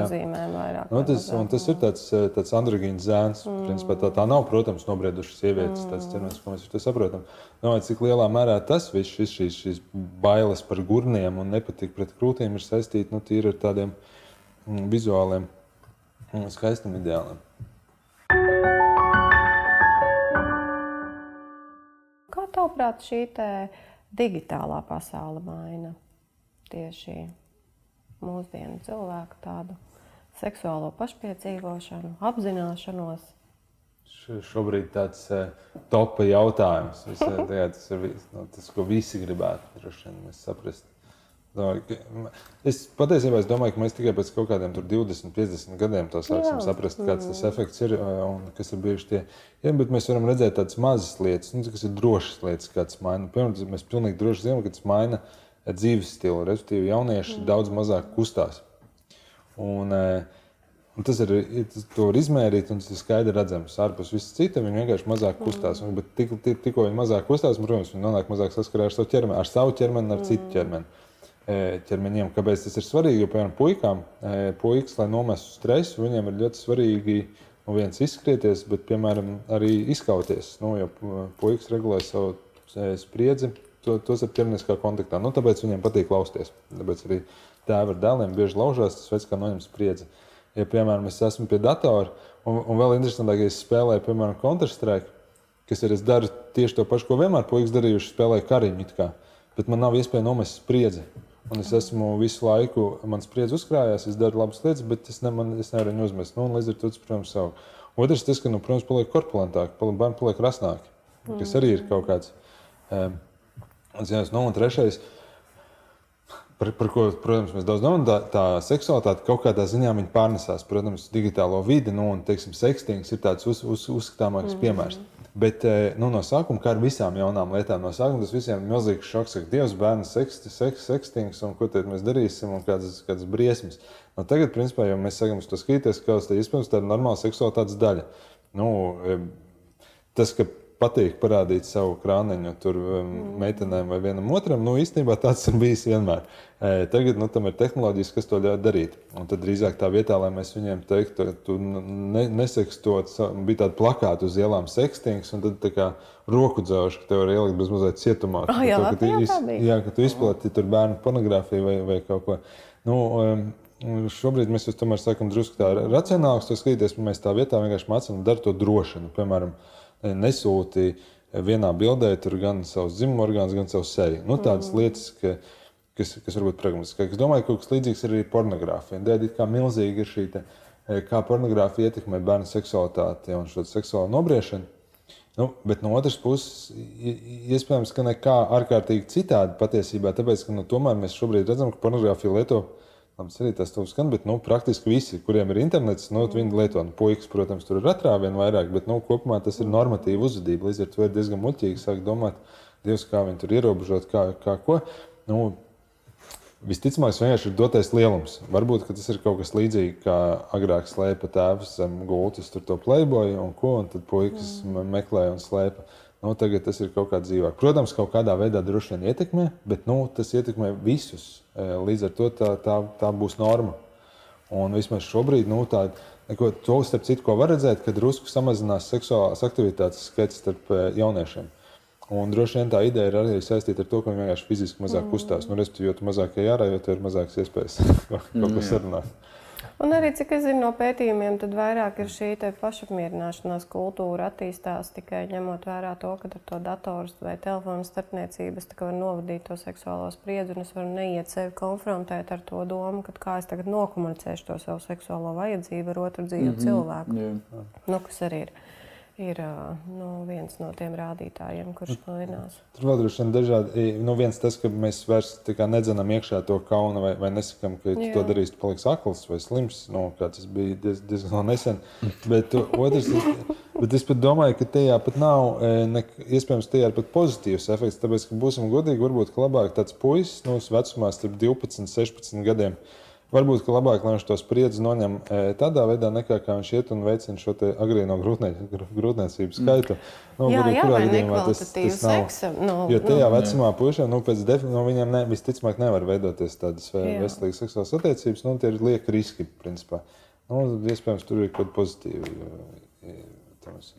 Nu, tas, un tas ir tāds, tāds androgīns zēns. Mm. Principā, tā, tā nav, protams, nobriedušas sievietes, mm. tāds ķermenis, ko mēs to saprotam. Nu, cik lielā mērā tas viss, šis, šīs, šīs bailes par gurniem un nepatīk pret krūtīm ir saistīti nu, ar tādiem mm, un skaistam ideālam. Kā tavuprāt, šī digitālā pasaule maina tieši mūsdienu cilvēku tādu seksuālo pašpiedzīvošanu, apzināšanos? Šobrīd tāds eh, topā jautājums. Eh, tas ir nu, tas, ko visi gribētu. Mēs saprastu, Es patiesībā es domāju, ka mēs tikai pēc kaut kādiem 20, 50 gadiem to sāksim Jā. saprast, kāds tas mm. efekts ir un kas ir bijuši tie. Jā, bet mēs varam redzēt tādas mazas lietas, nu, kas ir drošas lietas, kādas maina. Piemēram, mēs pilnīgi droši zinām, ka tas maina dzīves stilu. Respektīvi, jaunieši mm. daudz mazāk kustās. Un, un tas ir, tas, to var izmērīt, un tas ir skaidri redzams. Ārpus viss cita, viņi vienkārši mazāk kustās. Mm. Bet tik, tik, tikko viņi mazāk kustās, protams, viņi nonāk mazāk saskarā ar savu ķermeni, ar savu ķermeni, ar citu ķermeni ķermeņiem. Kāpēc tas ir svarīgi? Jo, piemēram, puikām, puikas, lai nomestu stresu, viņiem ir ļoti svarīgi nu, viens izskrieties, bet, piemēram, arī izkauties. Nu, jo puikas regulē savu spriedzi, to, tos ar ķermeniskā kontaktā. Nu, tāpēc viņiem patīk lausties. Tāpēc arī tēvi ar dēliem bieži laužās, tas veids, kā noņem spriedzi. Ja, piemēram, es esmu pie datora, un, un vēl interesantāk, ja es spēlēju, piemēram, Counter-Strike, kas ir, es daru tieši to pašu, ko vienmēr puikas darījuši, spēlēju kariņu, bet man nav iespēja nomest spriedzi. Un es esmu visu laiku, man spriedzi uzkrājās, es daru labas lietas, bet es, ne, man, es nevaru viņu uzmest. Nu, līdz ar to, protams, savu. Otrs, tas, ka, nu, protams, paliek korpulentāk, bērni paliek rasnāki, kas arī ir kaut kāds. Um, zināms, nu, un trešais, par, par ko, protams, mēs daudz domājam, tā, tā seksualitāte kaut kādā ziņā pārnesās. Protams, digitālo vidi, nu, un, teiksim, sekstings ir tāds uz, uz, uzskatāmāks mm piemērs. Bet eh, nu, no sākuma, kā ar visām jaunām lietām, no sākuma tas visiem ir milzīgs šoks. Ka Dievs, bērns, seksti, seks, sekstings, un ko tad mēs darīsim, un kādas, kādas briesmas. Nu, tagad, principā, jau mēs sakām, tas skatīties, kā tas ir iespējams, tā ir normāla seksualitātes daļa. Nu, tas, ka patīk parādīt savu krāniņu tur um, meitenēm vai vienam otram. Nu, īstenībā tāds ir bijis vienmēr. E, tagad nu, tam ir tehnoloģijas, kas to ļauj darīt. Un tad drīzāk tā vietā, lai mēs viņiem teiktu, tu ne, nesekstot, bija tāda plakāta uz ielām sekstings, un tad tā kā roku dzēšu, ka tev var ielikt bez mazliet cietumā. Oh, jā, to, ka tu, iz, jā, ka tu izplati tur bērnu pornogrāfiju vai, vai kaut ko. Nu, um, Šobrīd mēs tomēr sākam drusku tā racionālāk skatīties, un mēs tā vietā vienkārši mācām darīt to droši. Nu, piemēram, uh, nesūti vienā bildē gan savus dzimumu orgānus, gan savu seju. Nu, tādas mm. lietas, ka, kas, kas varbūt pragmatiskāk. Es domāju, ka kaut kas līdzīgs ir arī pornogrāfija. Dēļ kā milzīgi ir šī te, kā pornogrāfija ietekmē bērnu seksualitāti un šo seksuālo nobriešanu. Nu, bet no otras puses, iespējams, ka nekā ārkārtīgi citādi patiesībā, tāpēc, ka nu, tomēr mēs šobrīd redzam, ka pornogrāfija lieto Labi, arī tas tur skan, bet nu, praktiski visi, kuriem ir internets, nu, viņi lieto. Nu, puikas, protams, tur ir atrāvieni vairāk, bet nu, kopumā tas ir normatīva uzvedība. Līdz ar to ir diezgan muļķīgi sākt domāt, Dievs, kā viņi tur ierobežot, kā, kā ko. Nu, Visticamāk, vienkārši ir dotais lielums. Varbūt tas ir kaut kas līdzīgs, kā agrāk slēpa tēvs zem gultas, tur to playboju un ko, un tad puikas mm. meklēja un slēpa. Nu, tagad tas ir kaut kā dzīvāk. Protams, kaut kādā veidā droši vien ietekmē, bet nu, tas ietekmē visus. E, līdz ar to tā, tā, tā būs norma. Un vismaz šobrīd, nu, tā, neko, to starp citu, ko var redzēt, kad drusku samazinās seksuālās aktivitātes skaits starp e, jauniešiem. Un droši vien tā ideja ir arī saistīta ar to, ka viņi vienkārši fiziski mazāk mm. kustās. Nu, respektīvi, jo mazāk ir jārā, jo ir mazākas iespējas kaut ko mm, sarunāt. Un arī, cik es zinu no pētījumiem, tad vairāk ir šī pašapmierināšanās kultūra attīstās tikai ņemot vērā to, ka ar to datoru vai telefonu starpniecības var novadīt to seksuālo spriedzi, un es varu neiet sevi konfrontēt ar to domu, ka kā es tagad nokomunicēšu to savu seksuālo vajadzību ar otru dzīvu mm -hmm. cilvēku. Yeah. Nu, kas arī ir ir nu, viens no tiem rādītājiem, kurš mainās. Tur vēl droši vien dažādi. Nu, viens tas, ka mēs vairs nedzenam iekšā to kaunu vai, vai nesakām, ka tu to darīsi, tu paliksi akls vai slims. Nu, tas bija diez, diezgan nesen. Bet otrs, bet es pat domāju, ka tajā pat nav ne, iespējams tajā pat pozitīvs efekts. Tāpēc, ka būsim godīgi, varbūt labāk tāds puisis nu, vecumā starp 12 un 16 gadiem Varbūt labāk, lai viņš to spriedzi noņem e, tādā veidā, nekā viņš iet un veicina šo agrīno grūtniecību skaitu. Nu, jā, jā, kurā gadījumā tas, tas nav. Seksa, nu, jo tajā nu, vecumā puišiem, nu, pēc defi, nu, viņiem ne, visticamāk nevar veidoties tādas veselīgas seksuālas attiecības, nu, tie ir lieki riski, principā. Nu, iespējams, tur ir kaut kas pozitīvs.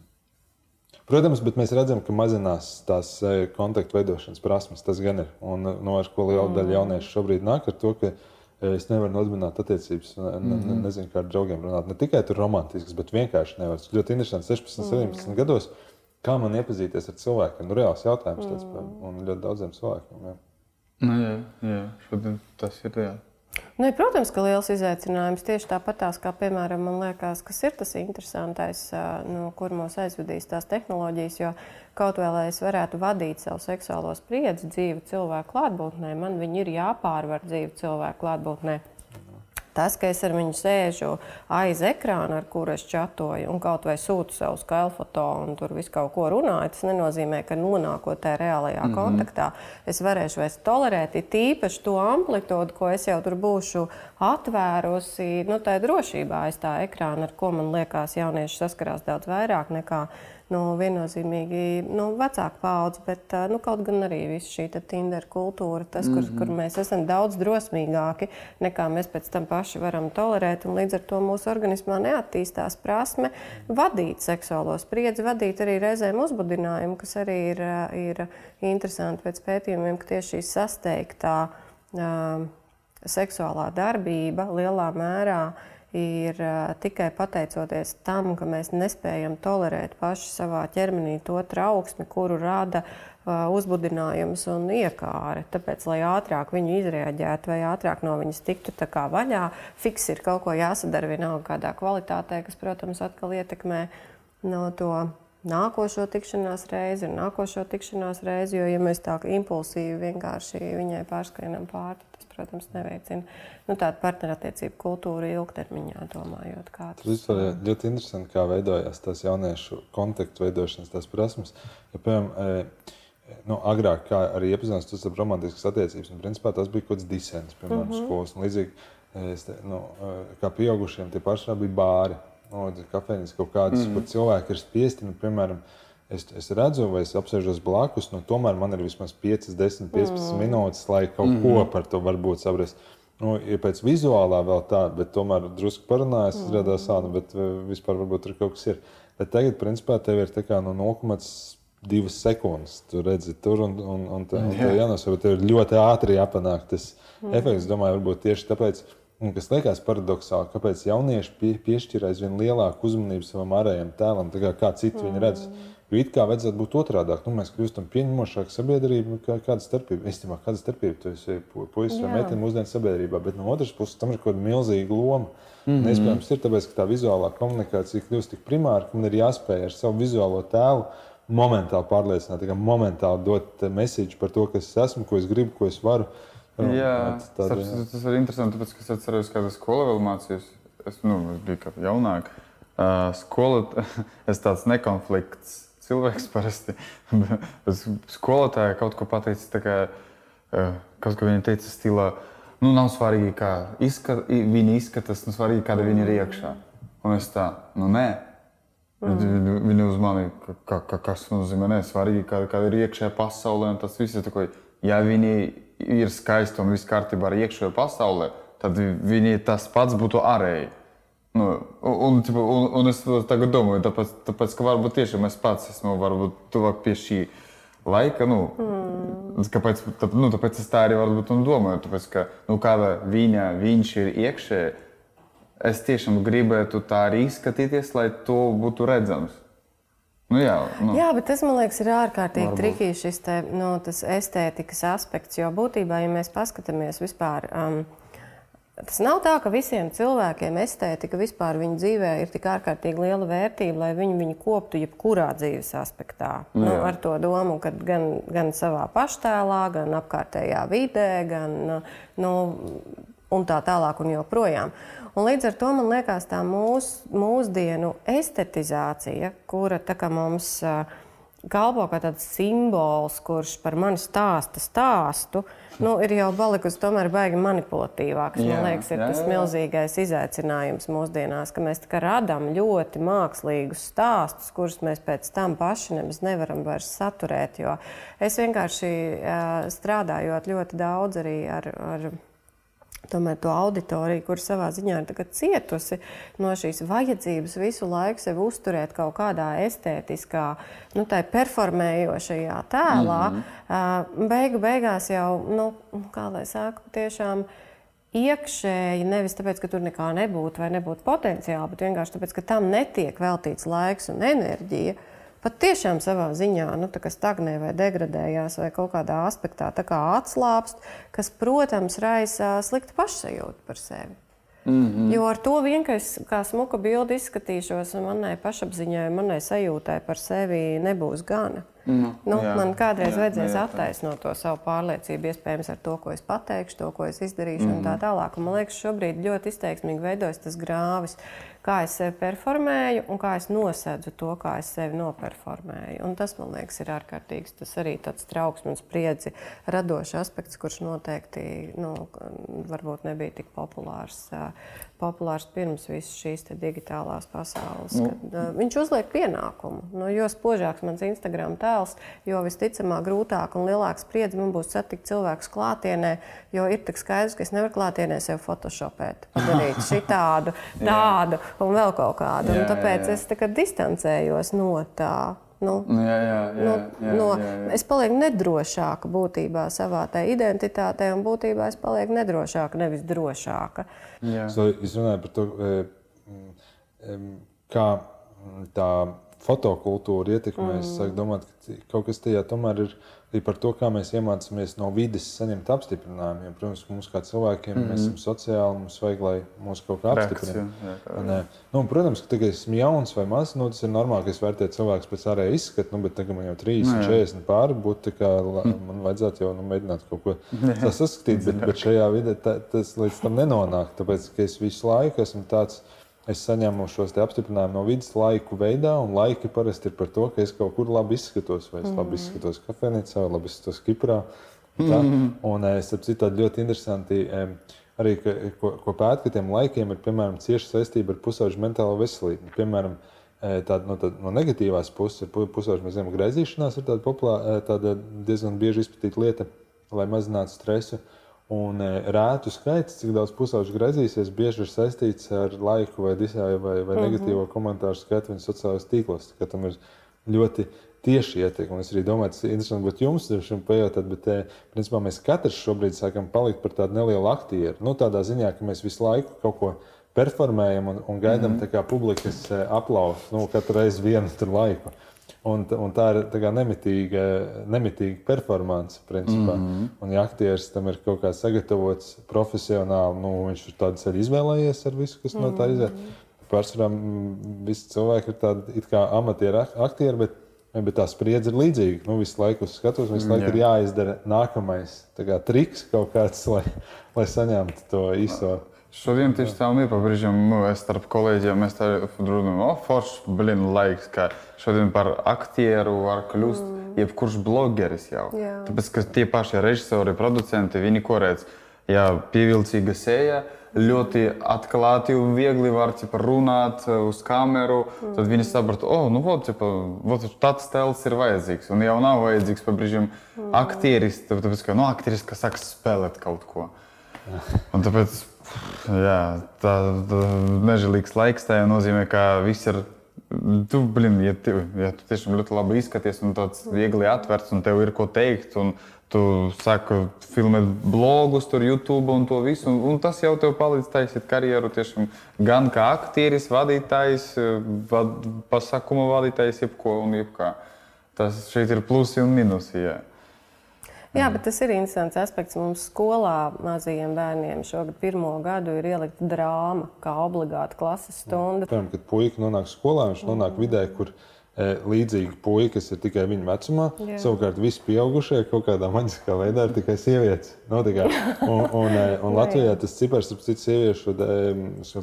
Protams, bet mēs redzam, ka mazinās tās kontaktu veidošanas prasmes. Tas gan ir. Un no ar ko liela daļa jauniešu šobrīd nāk ar to, ka Es nevaru nodibināt attiecības, ne, ne, mm -hmm. nezinu, kā ar draugiem runāt. Ne tikai tur romantisks, bet vienkārši nevaru. Tas ļoti interesanti. 16, 17 mm -hmm. gados kā man iepazīties ar cilvēkiem? Nu, reāls jautājums tas mm. un ļoti daudziem cilvēkiem. Jā. Nu, jā, jā. Šodien tas ir jā. Nu, protams, ka liels izaicinājums tieši tāpatās, kā piemēram, man liekas, kas ir tas interesantais, nu, kur mūs aizvedīs tās tehnoloģijas. Jo kaut lai es varētu vadīt savu seksuālo spriedzi dzīvi cilvēku klātbūtnē, man viņi ir jāpārvar dzīvi cilvēku klātbūtnē. Tas, ka es ar viņu sēžu aiz ekrāna, ar kuru es čatoju, un kaut vai sūtu savu skaļu foto un tur visu kaut ko runāju, tas nenozīmē, ka nonākot tajā reālajā mm -hmm. kontaktā, es varēšu vairs tolerēt tīpaši to amplitūdu, ko es jau tur būšu atvērusi, nu, tā drošībā aiz tā ekrāna, ar ko man liekas, jaunieši saskarās daudz vairāk nekā nu, viennozīmīgi nu, vecāka paudze, bet nu, kaut gan arī viss šī Tinder kultūra, tas, kur, mm -hmm. kur mēs esam daudz drosmīgāki nekā mēs pēc tam paši varam tolerēt. Līdz ar to mūsu organismā neattīstās prasme vadīt seksuālo spriedzi, vadīt arī reizēm uzbudinājumu, kas arī ir, ir interesanti pēc pētījumiem, ka tieši šī sasteigtā uh, seksuālā darbība lielā mērā ir uh, tikai pateicoties tam, ka mēs nespējam tolerēt paši savā ķermenī to trauksmi, kuru rada uzbudinājums un iekāre. Tāpēc, lai ātrāk viņu izrēģētu vai ātrāk no viņas tiktu vaļā, fiks ir kaut ko jāsadara vienalga kādā kvalitātē, kas, protams, atkal ietekmē no to nākošo tikšanās reizi un nākošo tikšanās reizi. Jo, ja mēs tā impulsīvi vienkārši viņai pārskrienam pāri, protams, neveicina nu, tādu partnerattiecību kultūru ilgtermiņā, domājot, kā tas ir. Tas ir ļoti interesanti, kā veidojās tās jauniešu kontaktu veidošanas tās prasmes. Ja, piemēram, e, nu, agrāk, kā arī iepazīstinās, tas ir romantisks attiecības, un principā tas bija kaut kāds disens, piemēram, mm -hmm. skolas. Līdzīgi, e, te, nu, e, kā pieaugušiem, tie paši bija bāri, nu, kafejnīcas kaut kādas, mm kur cilvēki ir spiesti, nu, piemēram, es, es redzu, vai es apsēžos blakus, nu, tomēr man ir vismaz 5, 10, 15 mm. minūtes, lai kaut mm. ko par to varbūt saprast. Nu, ja pēc vizuālā vēl tā, bet tomēr drusku parunājot, mm. radās sāna, bet eh, vispār varbūt tur kaut kas ir. Bet tagad, principā, tev ir no 0,2 sekundes. Tu redzi, tur un, un, un, tā, un tā jānosaka, tev ir ļoti ātri jāpanāk tas mm. efekts. Domāju, varbūt tieši tāpēc. Un kas liekas paradoxāli, kāpēc jaunieši pie, piešķir aizvien lielāku uzmanību savam ārējam tēlam, kā, kā citi mm. viņu redz. Mm. Jo it kā vajadzētu būt otrādi. Nu, mēs kļūstam pieņemošāki sabiedrība. Kā, kāda starpība? Es domāju, kāda starpība tu esi puisis vai meitene mūsdienu sabiedrībā. Bet no otras puses, tam ir kaut kāda milzīga loma. Mm -hmm. Iespējams, ir tāpēc, ka tā vizuālā komunikācija kļūst tik primāra, ka man ir jāspēj ar savu vizuālo tēlu momentāli pārliecināt, kā momentāli dot mēsīju par to, kas es esmu, ko es gribu, ko es varu. Jā, tāda, jā. tas ir interesanti, tāpēc, ka es atceros, kāda skola vēl mācījos. Es, nu, es biju kā jaunāk. Uh, skola, es tāds nekonflikts cilvēks parasti. Skolotāja kaut ko pateica, kā, eh, kaut ko viņa teica stilā. Nu, nav svarīgi, kā izskat, viņi izskatās, nu, svarīgi, kāda viņi ir iekšā. Un es tā, nu, nē. Mm. Viņi uz mani, ka, ka, kas nozīmē, nē, svarīgi, kāda, kāda ir iekšējā pasaulē. Tas viss ir tā, ja viņi ir skaisti un viss kārtībā ar iekšējo pasaulē, tad viņi tas pats būtu ārēji. Nu, un, un, un, un es tagad domāju, tāpēc, tāpēc ka varbūt tiešām es pats esmu varbūt tuvāk pie šī laika. Nu, mm. kāpēc, tā, nu, tāpēc es tā arī varbūt domāju. Tāpēc, ka, nu, kāda viņa, viņš ir iekšē, es tiešām gribētu tā arī izskatīties, lai to būtu redzams. Nu, jā, nu. jā, bet tas man liekas, ir ārkārtīgi trikīgi šis te, nu, estētikas aspekts. Jo būtībā, ja mēs paskatāmies vispār. Um, Tas nav tā, ka visiem cilvēkiem estētika vispār viņu dzīvē ir tik ārkārtīgi liela vērtība, lai viņi viņu koptu jebkurā dzīves aspektā. Nu, nu, ar to domu, ka gan, gan savā paštēlā, gan apkārtējā vidē, gan nu, un tā tālāk un joprojām. Un līdz ar to man liekas, tā mūs, mūsdienu estetizācija, kura mums kalpo kā tāds simbols, kurš par mani stāsta stāstu, nu, ir jau palikusi tomēr baigi manipulatīvāks. Jā, man liekas, ir jā, tas jā. milzīgais izaicinājums mūsdienās, ka mēs radām ļoti mākslīgus stāstus, kurus mēs pēc tam paši nemaz nevaram vairs saturēt. Jo es vienkārši strādājot ļoti daudz arī ar. ar tomēr to auditoriju, kur savā ziņā ir cietusi no šīs vajadzības visu laiku sevi uzturēt kaut kādā estētiskā, nu, tā performējošajā tēlā, mm -hmm. beigu beigās jau, nu, kā lai saka, tiešām iekšēji, nevis tāpēc, ka tur nekā nebūtu vai nebūtu potenciāli, bet vienkārši tāpēc, ka tam netiek veltīts laiks un enerģija. Pat tiešām savā ziņā nu, stagnē vai degradējās vai kaut kādā aspektā tā kā atslābst, kas, protams, raisa sliktu pašsajūtu par sevi. Mm -hmm. Jo ar to vien, ka es kā smuka bildi izskatīšos, un manai pašapziņai, manai sajūtai par sevi nebūs gana. Nu, nu, jā, man kādreiz jā, vajadzēs jā, attaisnot to savu pārliecību, iespējams, ar to, ko es pateikšu, to, ko es izdarīšu, mm -hmm. un tā mhm. tālāk. Un man liekas, šobrīd ļoti izteiksmīgi veidojas tas grāvis, kā es sevi performēju un kā es nosedzu to, kā es sevi noperformēju. Un tas, man liekas, ir ārkārtīgs. Tas arī tāds trauksmes, spriedzi radošs aspekts, kurš noteikti nu, varbūt nebija tik populārs populārs pirms visas šīs digitālās pasaules. Nu. Kad, uh, viņš uzliek pienākumu. Nu, jo spožāks mans Instagram tēls, jo visticamāk grūtāk un lielāks spriedzi man būs satikt cilvēkus klātienē, jo ir tik skaidrs, ka es nevaru klātienē sev photoshopēt, padarīt šitādu, tādu un vēl kaut kādu. Jā, un tāpēc jā, jā. es distancējos no tā. Nu, nu, jā, jā, jā, no, jā, no, jā, jā. Es palieku nedrošāka būtībā savā identitātē, un būtībā es palieku nedrošāka, nevis drošāka. So, es runāju par to, kā tā fotokultūra ietekmē. Mm. Es domāju, ka kaut kas tajā tomēr ir arī par to, kā mēs iemācāmies no vidas saņemt apstiprinājumu. Jo, protams, mums kā cilvēkiem mm -hmm. mēs esam sociāli, mums vajag, lai mūs kaut kā apstiprina. Nu, protams, ka tagad esmu jauns vai mazs, nu, tas ir normāli, ka es vērtēju cilvēku pēc ārējā izskata, nu, bet tagad man jau 30, no, 40 pāri būtu, kā, man vajadzētu jau nu, mēģināt kaut ko saskatīt, bet, bet šajā vidē tā, tas līdz tam nenonāk, tāpēc, ka es visu laiku esmu tāds, es saņemu šos apstiprinājumus no vidas laiku veidā, un laiki parasti ir par to, ka es kaut kur labi izskatos, vai es labi mhm. izskatos kafejnīcā, vai labi izskatos Kiprā. Tā. Mhm. Un es saprotu, ļoti interesanti. Arī, ka, ko, ko pēta, ka tiem laikiem ir piemēram cieša saistība ar pusauģu mentālo veselību. Piemēram, tāda, no, tāda, no negatīvās puses, ir pusauģu mēs zinām, ka grēzīšanās ir tāda, populā, tāda diezgan bieži izplatīta lieta, lai mazinātu stresu. Uh, Un e, rētu skaits, cik daudz pusauģu griezīsies, bieži ir saistīts ar laiku vai disāju vai, vai mm -hmm. negatīvo komentāru skaitu viņas sociālajos tīklos. Tam ir ļoti tieši ietekme. Es arī domāju, tas ir interesanti būt jums šim pajautāt, bet e, principā mēs katrs šobrīd sākam palikt par tādu nelielu aktieru. Nu, tādā ziņā, ka mēs visu laiku kaut ko performējam un, un gaidām mm -hmm. publikas e, aplausu nu, katru reizi vienu laiku. Un, un tā ir tā nemitīga, nemitīga performance, principā. Mm -hmm. Un, ja aktieris tam ir kaut kā sagatavots profesionāli, nu, viņš ir tādu ceļu izvēlējies ar visu, kas mm -hmm. no tā iziet. Pārsvarā visi cilvēki ir tādi kā amatieri aktieri, bet, bet tā spriedze ir līdzīga. Nu, visu laiku uz skatuves, visu laiku Jā. ir jāizdara nākamais kā, triks kaut kāds, lai, lai saņemtu to īso. Šodien tieši tā un ir. Pabrīžam, nu, es starp kolēģiem mēs tā runājam, o, foršs, blin, laiks, ka šodien par aktieru var kļūt mm. jebkurš blogeris jau. Jā. Tāpēc, ka tie paši režisori, producenti, viņi korēc, ja pievilcīga sēja, ļoti atklāti un viegli var ķipa, runāt uz kameru. Mm. Tad viņi saprata, oh, nu, vot, ķipa, vot tāds tēls ir vajadzīgs. Un jau nav vajadzīgs, pabrīžam, mm. aktieris, tāpēc, ka nu, aktieris, kas sāk spēlēt kaut ko. Un tāpēc Jā, tā ir nežēlīgs laiks. Tā nozīmē, ka viss ir. Tu, blin, ja, tu, ja tu tiešām ļoti labi izskaties un tāds viegli atvērts, un tev ir ko teikt, un tu sāki filmēt blogus, tur YouTube un to visu, un, un tas jau tev palīdz taisīt karjeru tiešām gan kā aktieris, vadītājs, vad, pasakuma vadītājs, jebko un jebkā. Tas šeit ir plusi un minusi. Jā. Jā, bet tas ir interesants aspekts. Mums skolā mazajiem bērniem šogad pirmo gadu ir ielikta drāma kā obligāta klases stunda. Piemēram, kad puika nonāk skolā, viņš nonāk vidē, kur viņa E, līdzīgi puikas, kas ir tikai viņa vecumā. Jā. Savukārt visi pieaugušie kaut kādā maģiskā veidā ir tikai sievietes. No, nu, kā, un, un, e, un Latvijā tas cipars ap citu sieviešu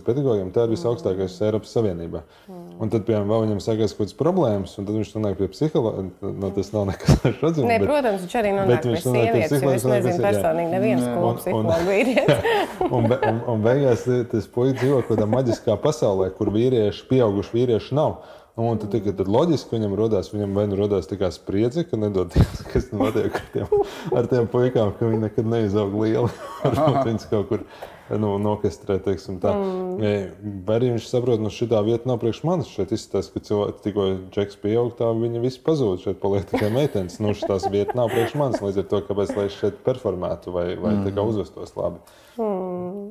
pedagogiem tā ir visaugstākais mm. Eiropas Savienībā. Mm. Un tad, piemēram, vēl viņam sākās kaut kādas problēmas, un tad viņš nonāk pie psihologa. No, tas nav nekas tāds - ne, protams, viņš arī nonāk pie sievietes. Es nezinu personīgi neviens skolas psihologu vīrietis. un, un, un beigās tas puisis dzīvo kaut kādā maģiskā pasaulē, kur vīrieši, pieauguši vīrieši nav. Nu, un tad, tad, tad loģiski viņam radās, viņam vai nu radās tā kā spriedzi, ka nedod Dievs, kas notiek ar tiem, ar tiem puikām, ka viņi nekad neizaug lieli. Viņus kaut kur nu, nokastrē, teiksim tā. Mm. Vai arī viņš saprot, nu šī vieta nav priekš manis. Šeit izskatās, ka cilvēki tikko džeks pieaug, tā viņi visi pazūd. Šeit paliek tikai meitenes. Nu, šīs vieta nav priekš manis. Līdz ar to, kāpēc lai es šeit performētu vai, vai mm. uzvestos labi. Mm.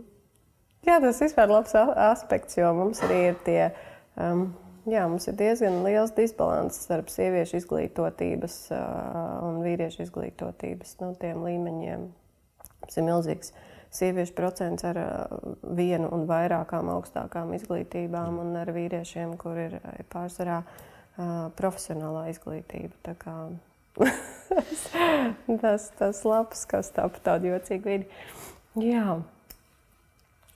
Jā, tas vispār ir labs aspekts, jo mums arī ir tie. Um, Jā, mums ir diezgan liels disbalans starp sieviešu izglītotības un vīriešu izglītotības nu, līmeņiem. Tas ir milzīgs sieviešu procents ar vienu un vairākām augstākām izglītībām, un ar vīriešiem, kur ir pārsvarā profesionālā izglītība. Tas tas labs, kas tā pa tādu jocīgu vidi. Jā.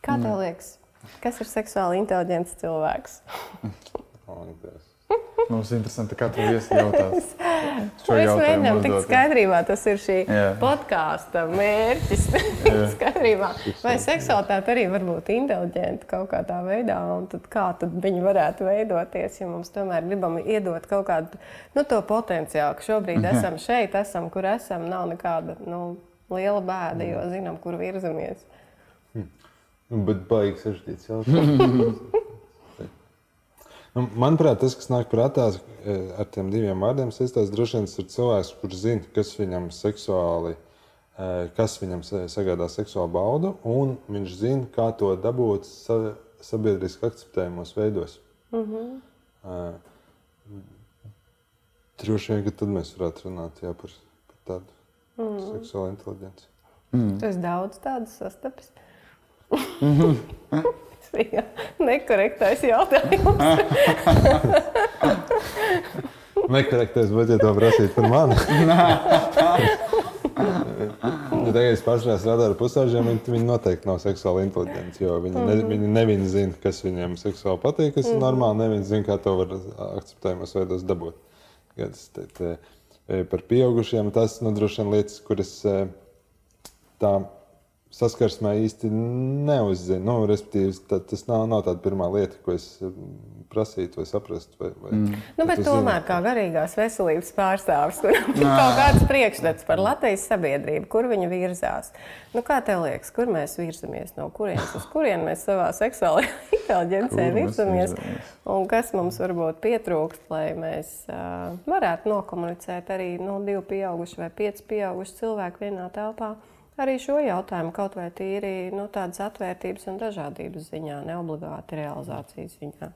Kā tev mm. liekas, kas ir seksuāli inteliģents cilvēks? Mums ir interesanti, kā tu viesi jautās. Es mēģināju tikt skaidrībā, tas ir šī yeah. podkāsta mērķis. Skaidrībā. Vai seksualitāte arī var būt inteliģenta kaut kādā veidā, un tad kā tad viņi varētu veidoties, ja mums tomēr gribam iedot kaut kādu nu, to potenciālu, ka šobrīd mhm. esam šeit, esam, kur esam, nav nekāda nu, liela bēda, jo zinām, kur virzamies. Hmm. Nu, bet baigs sarežģīts jautājums. Nu, manuprāt, tas, kas nāk prātā e, ar tiem diviem vārdiem, saistās droši vien ar cilvēku, kurš zina, kas viņam seksuāli, e, kas viņam sagādā seksuālu baudu, un viņš zina, kā to dabūt sabiedriski akceptējumos veidos. Mm -hmm. Droši vien, ka tad mēs varētu runāt jā, par, par tādu mm. seksuālu inteligenci. Mm. Tas daudz tādu sastapas. -hmm. bija nekorektais jautājums. nekorektais, bet ja to prasīt par mani. ja tagad es pašā strādāju ar pusauģiem, viņi, viņi noteikti nav seksuāli inteliģenti. Viņi, mm -hmm. ne, viņi nevieni zina, kas viņiem seksuāli patīk, kas mm -hmm. ir mhm. normāli. Neviens zina, kā to var akceptējumos veidos dabūt. Tas, te, te, e, par pieaugušiem tas nu, droši vien lietas, kuras e, tā saskarsmē īsti neuzzinu. Nu, respektīvi, tā, tas nav, nav tā pirmā lieta, ko es mm, prasītu vai saprastu. Vai, vai, mm. nu, bet tomēr, zini, kā garīgās veselības pārstāvis, kuram ir kaut kāds priekšstats par Latvijas sabiedrību, kur viņa virzās. Nu, kā tev liekas, kur mēs virzamies, no kurienes uz kurieni mēs savā seksuālajā inteligencē virzamies? Un kas mums varbūt pietrūkst, lai mēs uh, varētu nokomunicēt arī nu, divi pieauguši vai pieci pieauguši cilvēki vienā telpā? Arī šo jautājumu, kaut vai tīri nu, tādas atvērtības un dažādības ziņā, ne obligāti realizācijas ziņā.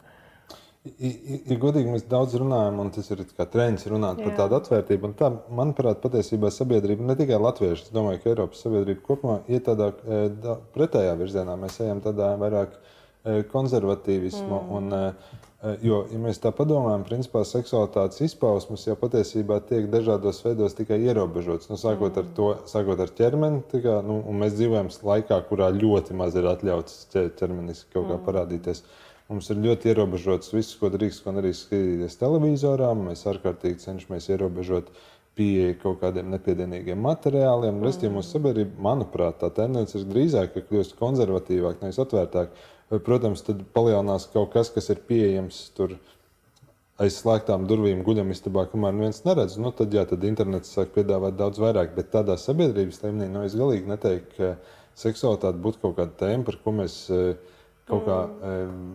Ja godīgi mēs daudz runājam, un tas ir kā trends runāt Jā. par tādu atvērtību. Tā, manuprāt, patiesībā sabiedrība, ne tikai latvieši, es domāju, ka Eiropas sabiedrība kopumā iet tādā e, pretējā virzienā. Mēs ejam tādā vairāk e, konservatīvismu. Mm. Un, e, jo, ja mēs tā padomājam, principā seksualitātes izpausmes jau patiesībā tiek dažādos veidos tikai ierobežotas. Nu, sākot, ar to, sākot ar ķermeni, kā, nu, mēs dzīvojam laikā, kurā ļoti maz ir atļauts ķermeniski kaut kā mm. parādīties. Mums ir ļoti ierobežots viss, ko drīkst, ko nedrīkst skatīties televizorā. Mēs ārkārtīgi cenšamies ierobežot pieeja kaut kādiem nepiedienīgiem materiāliem. Mm. Restīvi mūsu sabiedrība, manuprāt, tā tendence ir drīzāk, ka kļūst konservatīvāk, nevis atvērtāk. Protams, tad palielinās kaut kas, kas ir pieejams tur aiz slēgtām durvīm, guļamistabā, kamēr viens neredz. Nu, tad, jā, tad internets sāk piedāvāt daudz vairāk. Bet tādā sabiedrības līmenī nu, es galīgi neteiktu, ka seksualitāte būtu kaut kāda tēma, par ko mēs eh, kaut kā. Mm.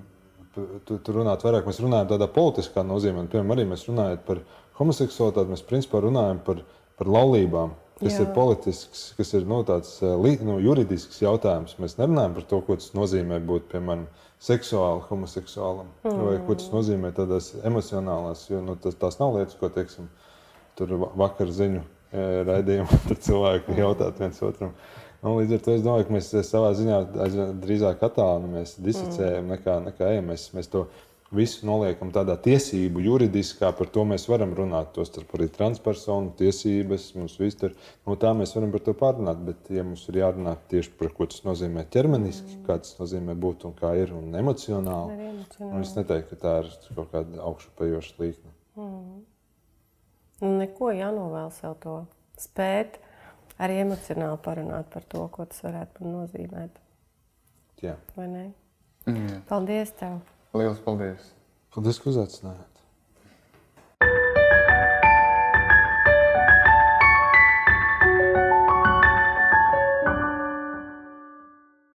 Tur tu runāt vairāk, mēs runājam tādā politiskā nozīmē. Piemēram, arī mēs runājam par homoseksualitāti, mēs principā runājam par, par laulībām kas Jā. ir politisks, kas ir nu, tāds eh, nu, juridisks jautājums. Mēs nerunājam par to, ko tas nozīmē būt piemēram seksuāli homoseksuālam, mm. vai ko tas nozīmē tādās emocionālās, jo nu, tas, tās nav lietas, ko teiksim, tur vakar ziņu eh, raidījumā cilvēki jautāt viens otram. Nu, līdz ar to es domāju, ka mēs savā ziņā drīzāk attālinamies, disicējam, nekā, nekā ejam. Mēs, mēs to visu noliekam tādā tiesību, juridiskā, par to mēs varam runāt. Tostarp arī transpersonu tiesības, mums viss tur, no tā mēs varam par to pārunāt. Bet, ja mums ir jārunā tieši par ko tas nozīmē ķermeniski, mm. kā tas nozīmē būt un kā ir un emocionāli, emocionāli. Un es neteiktu, ka tā ir kaut kāda augšupejoša līkne. Mm. Nu, neko jānovēl sev to spēt. Arī emocionāli parunāt par to, ko tas varētu nozīmēt. Jā. Vai ne? Mm. Paldies! Tev. Lielas paldies! Paldies, ka uzaicinājāt!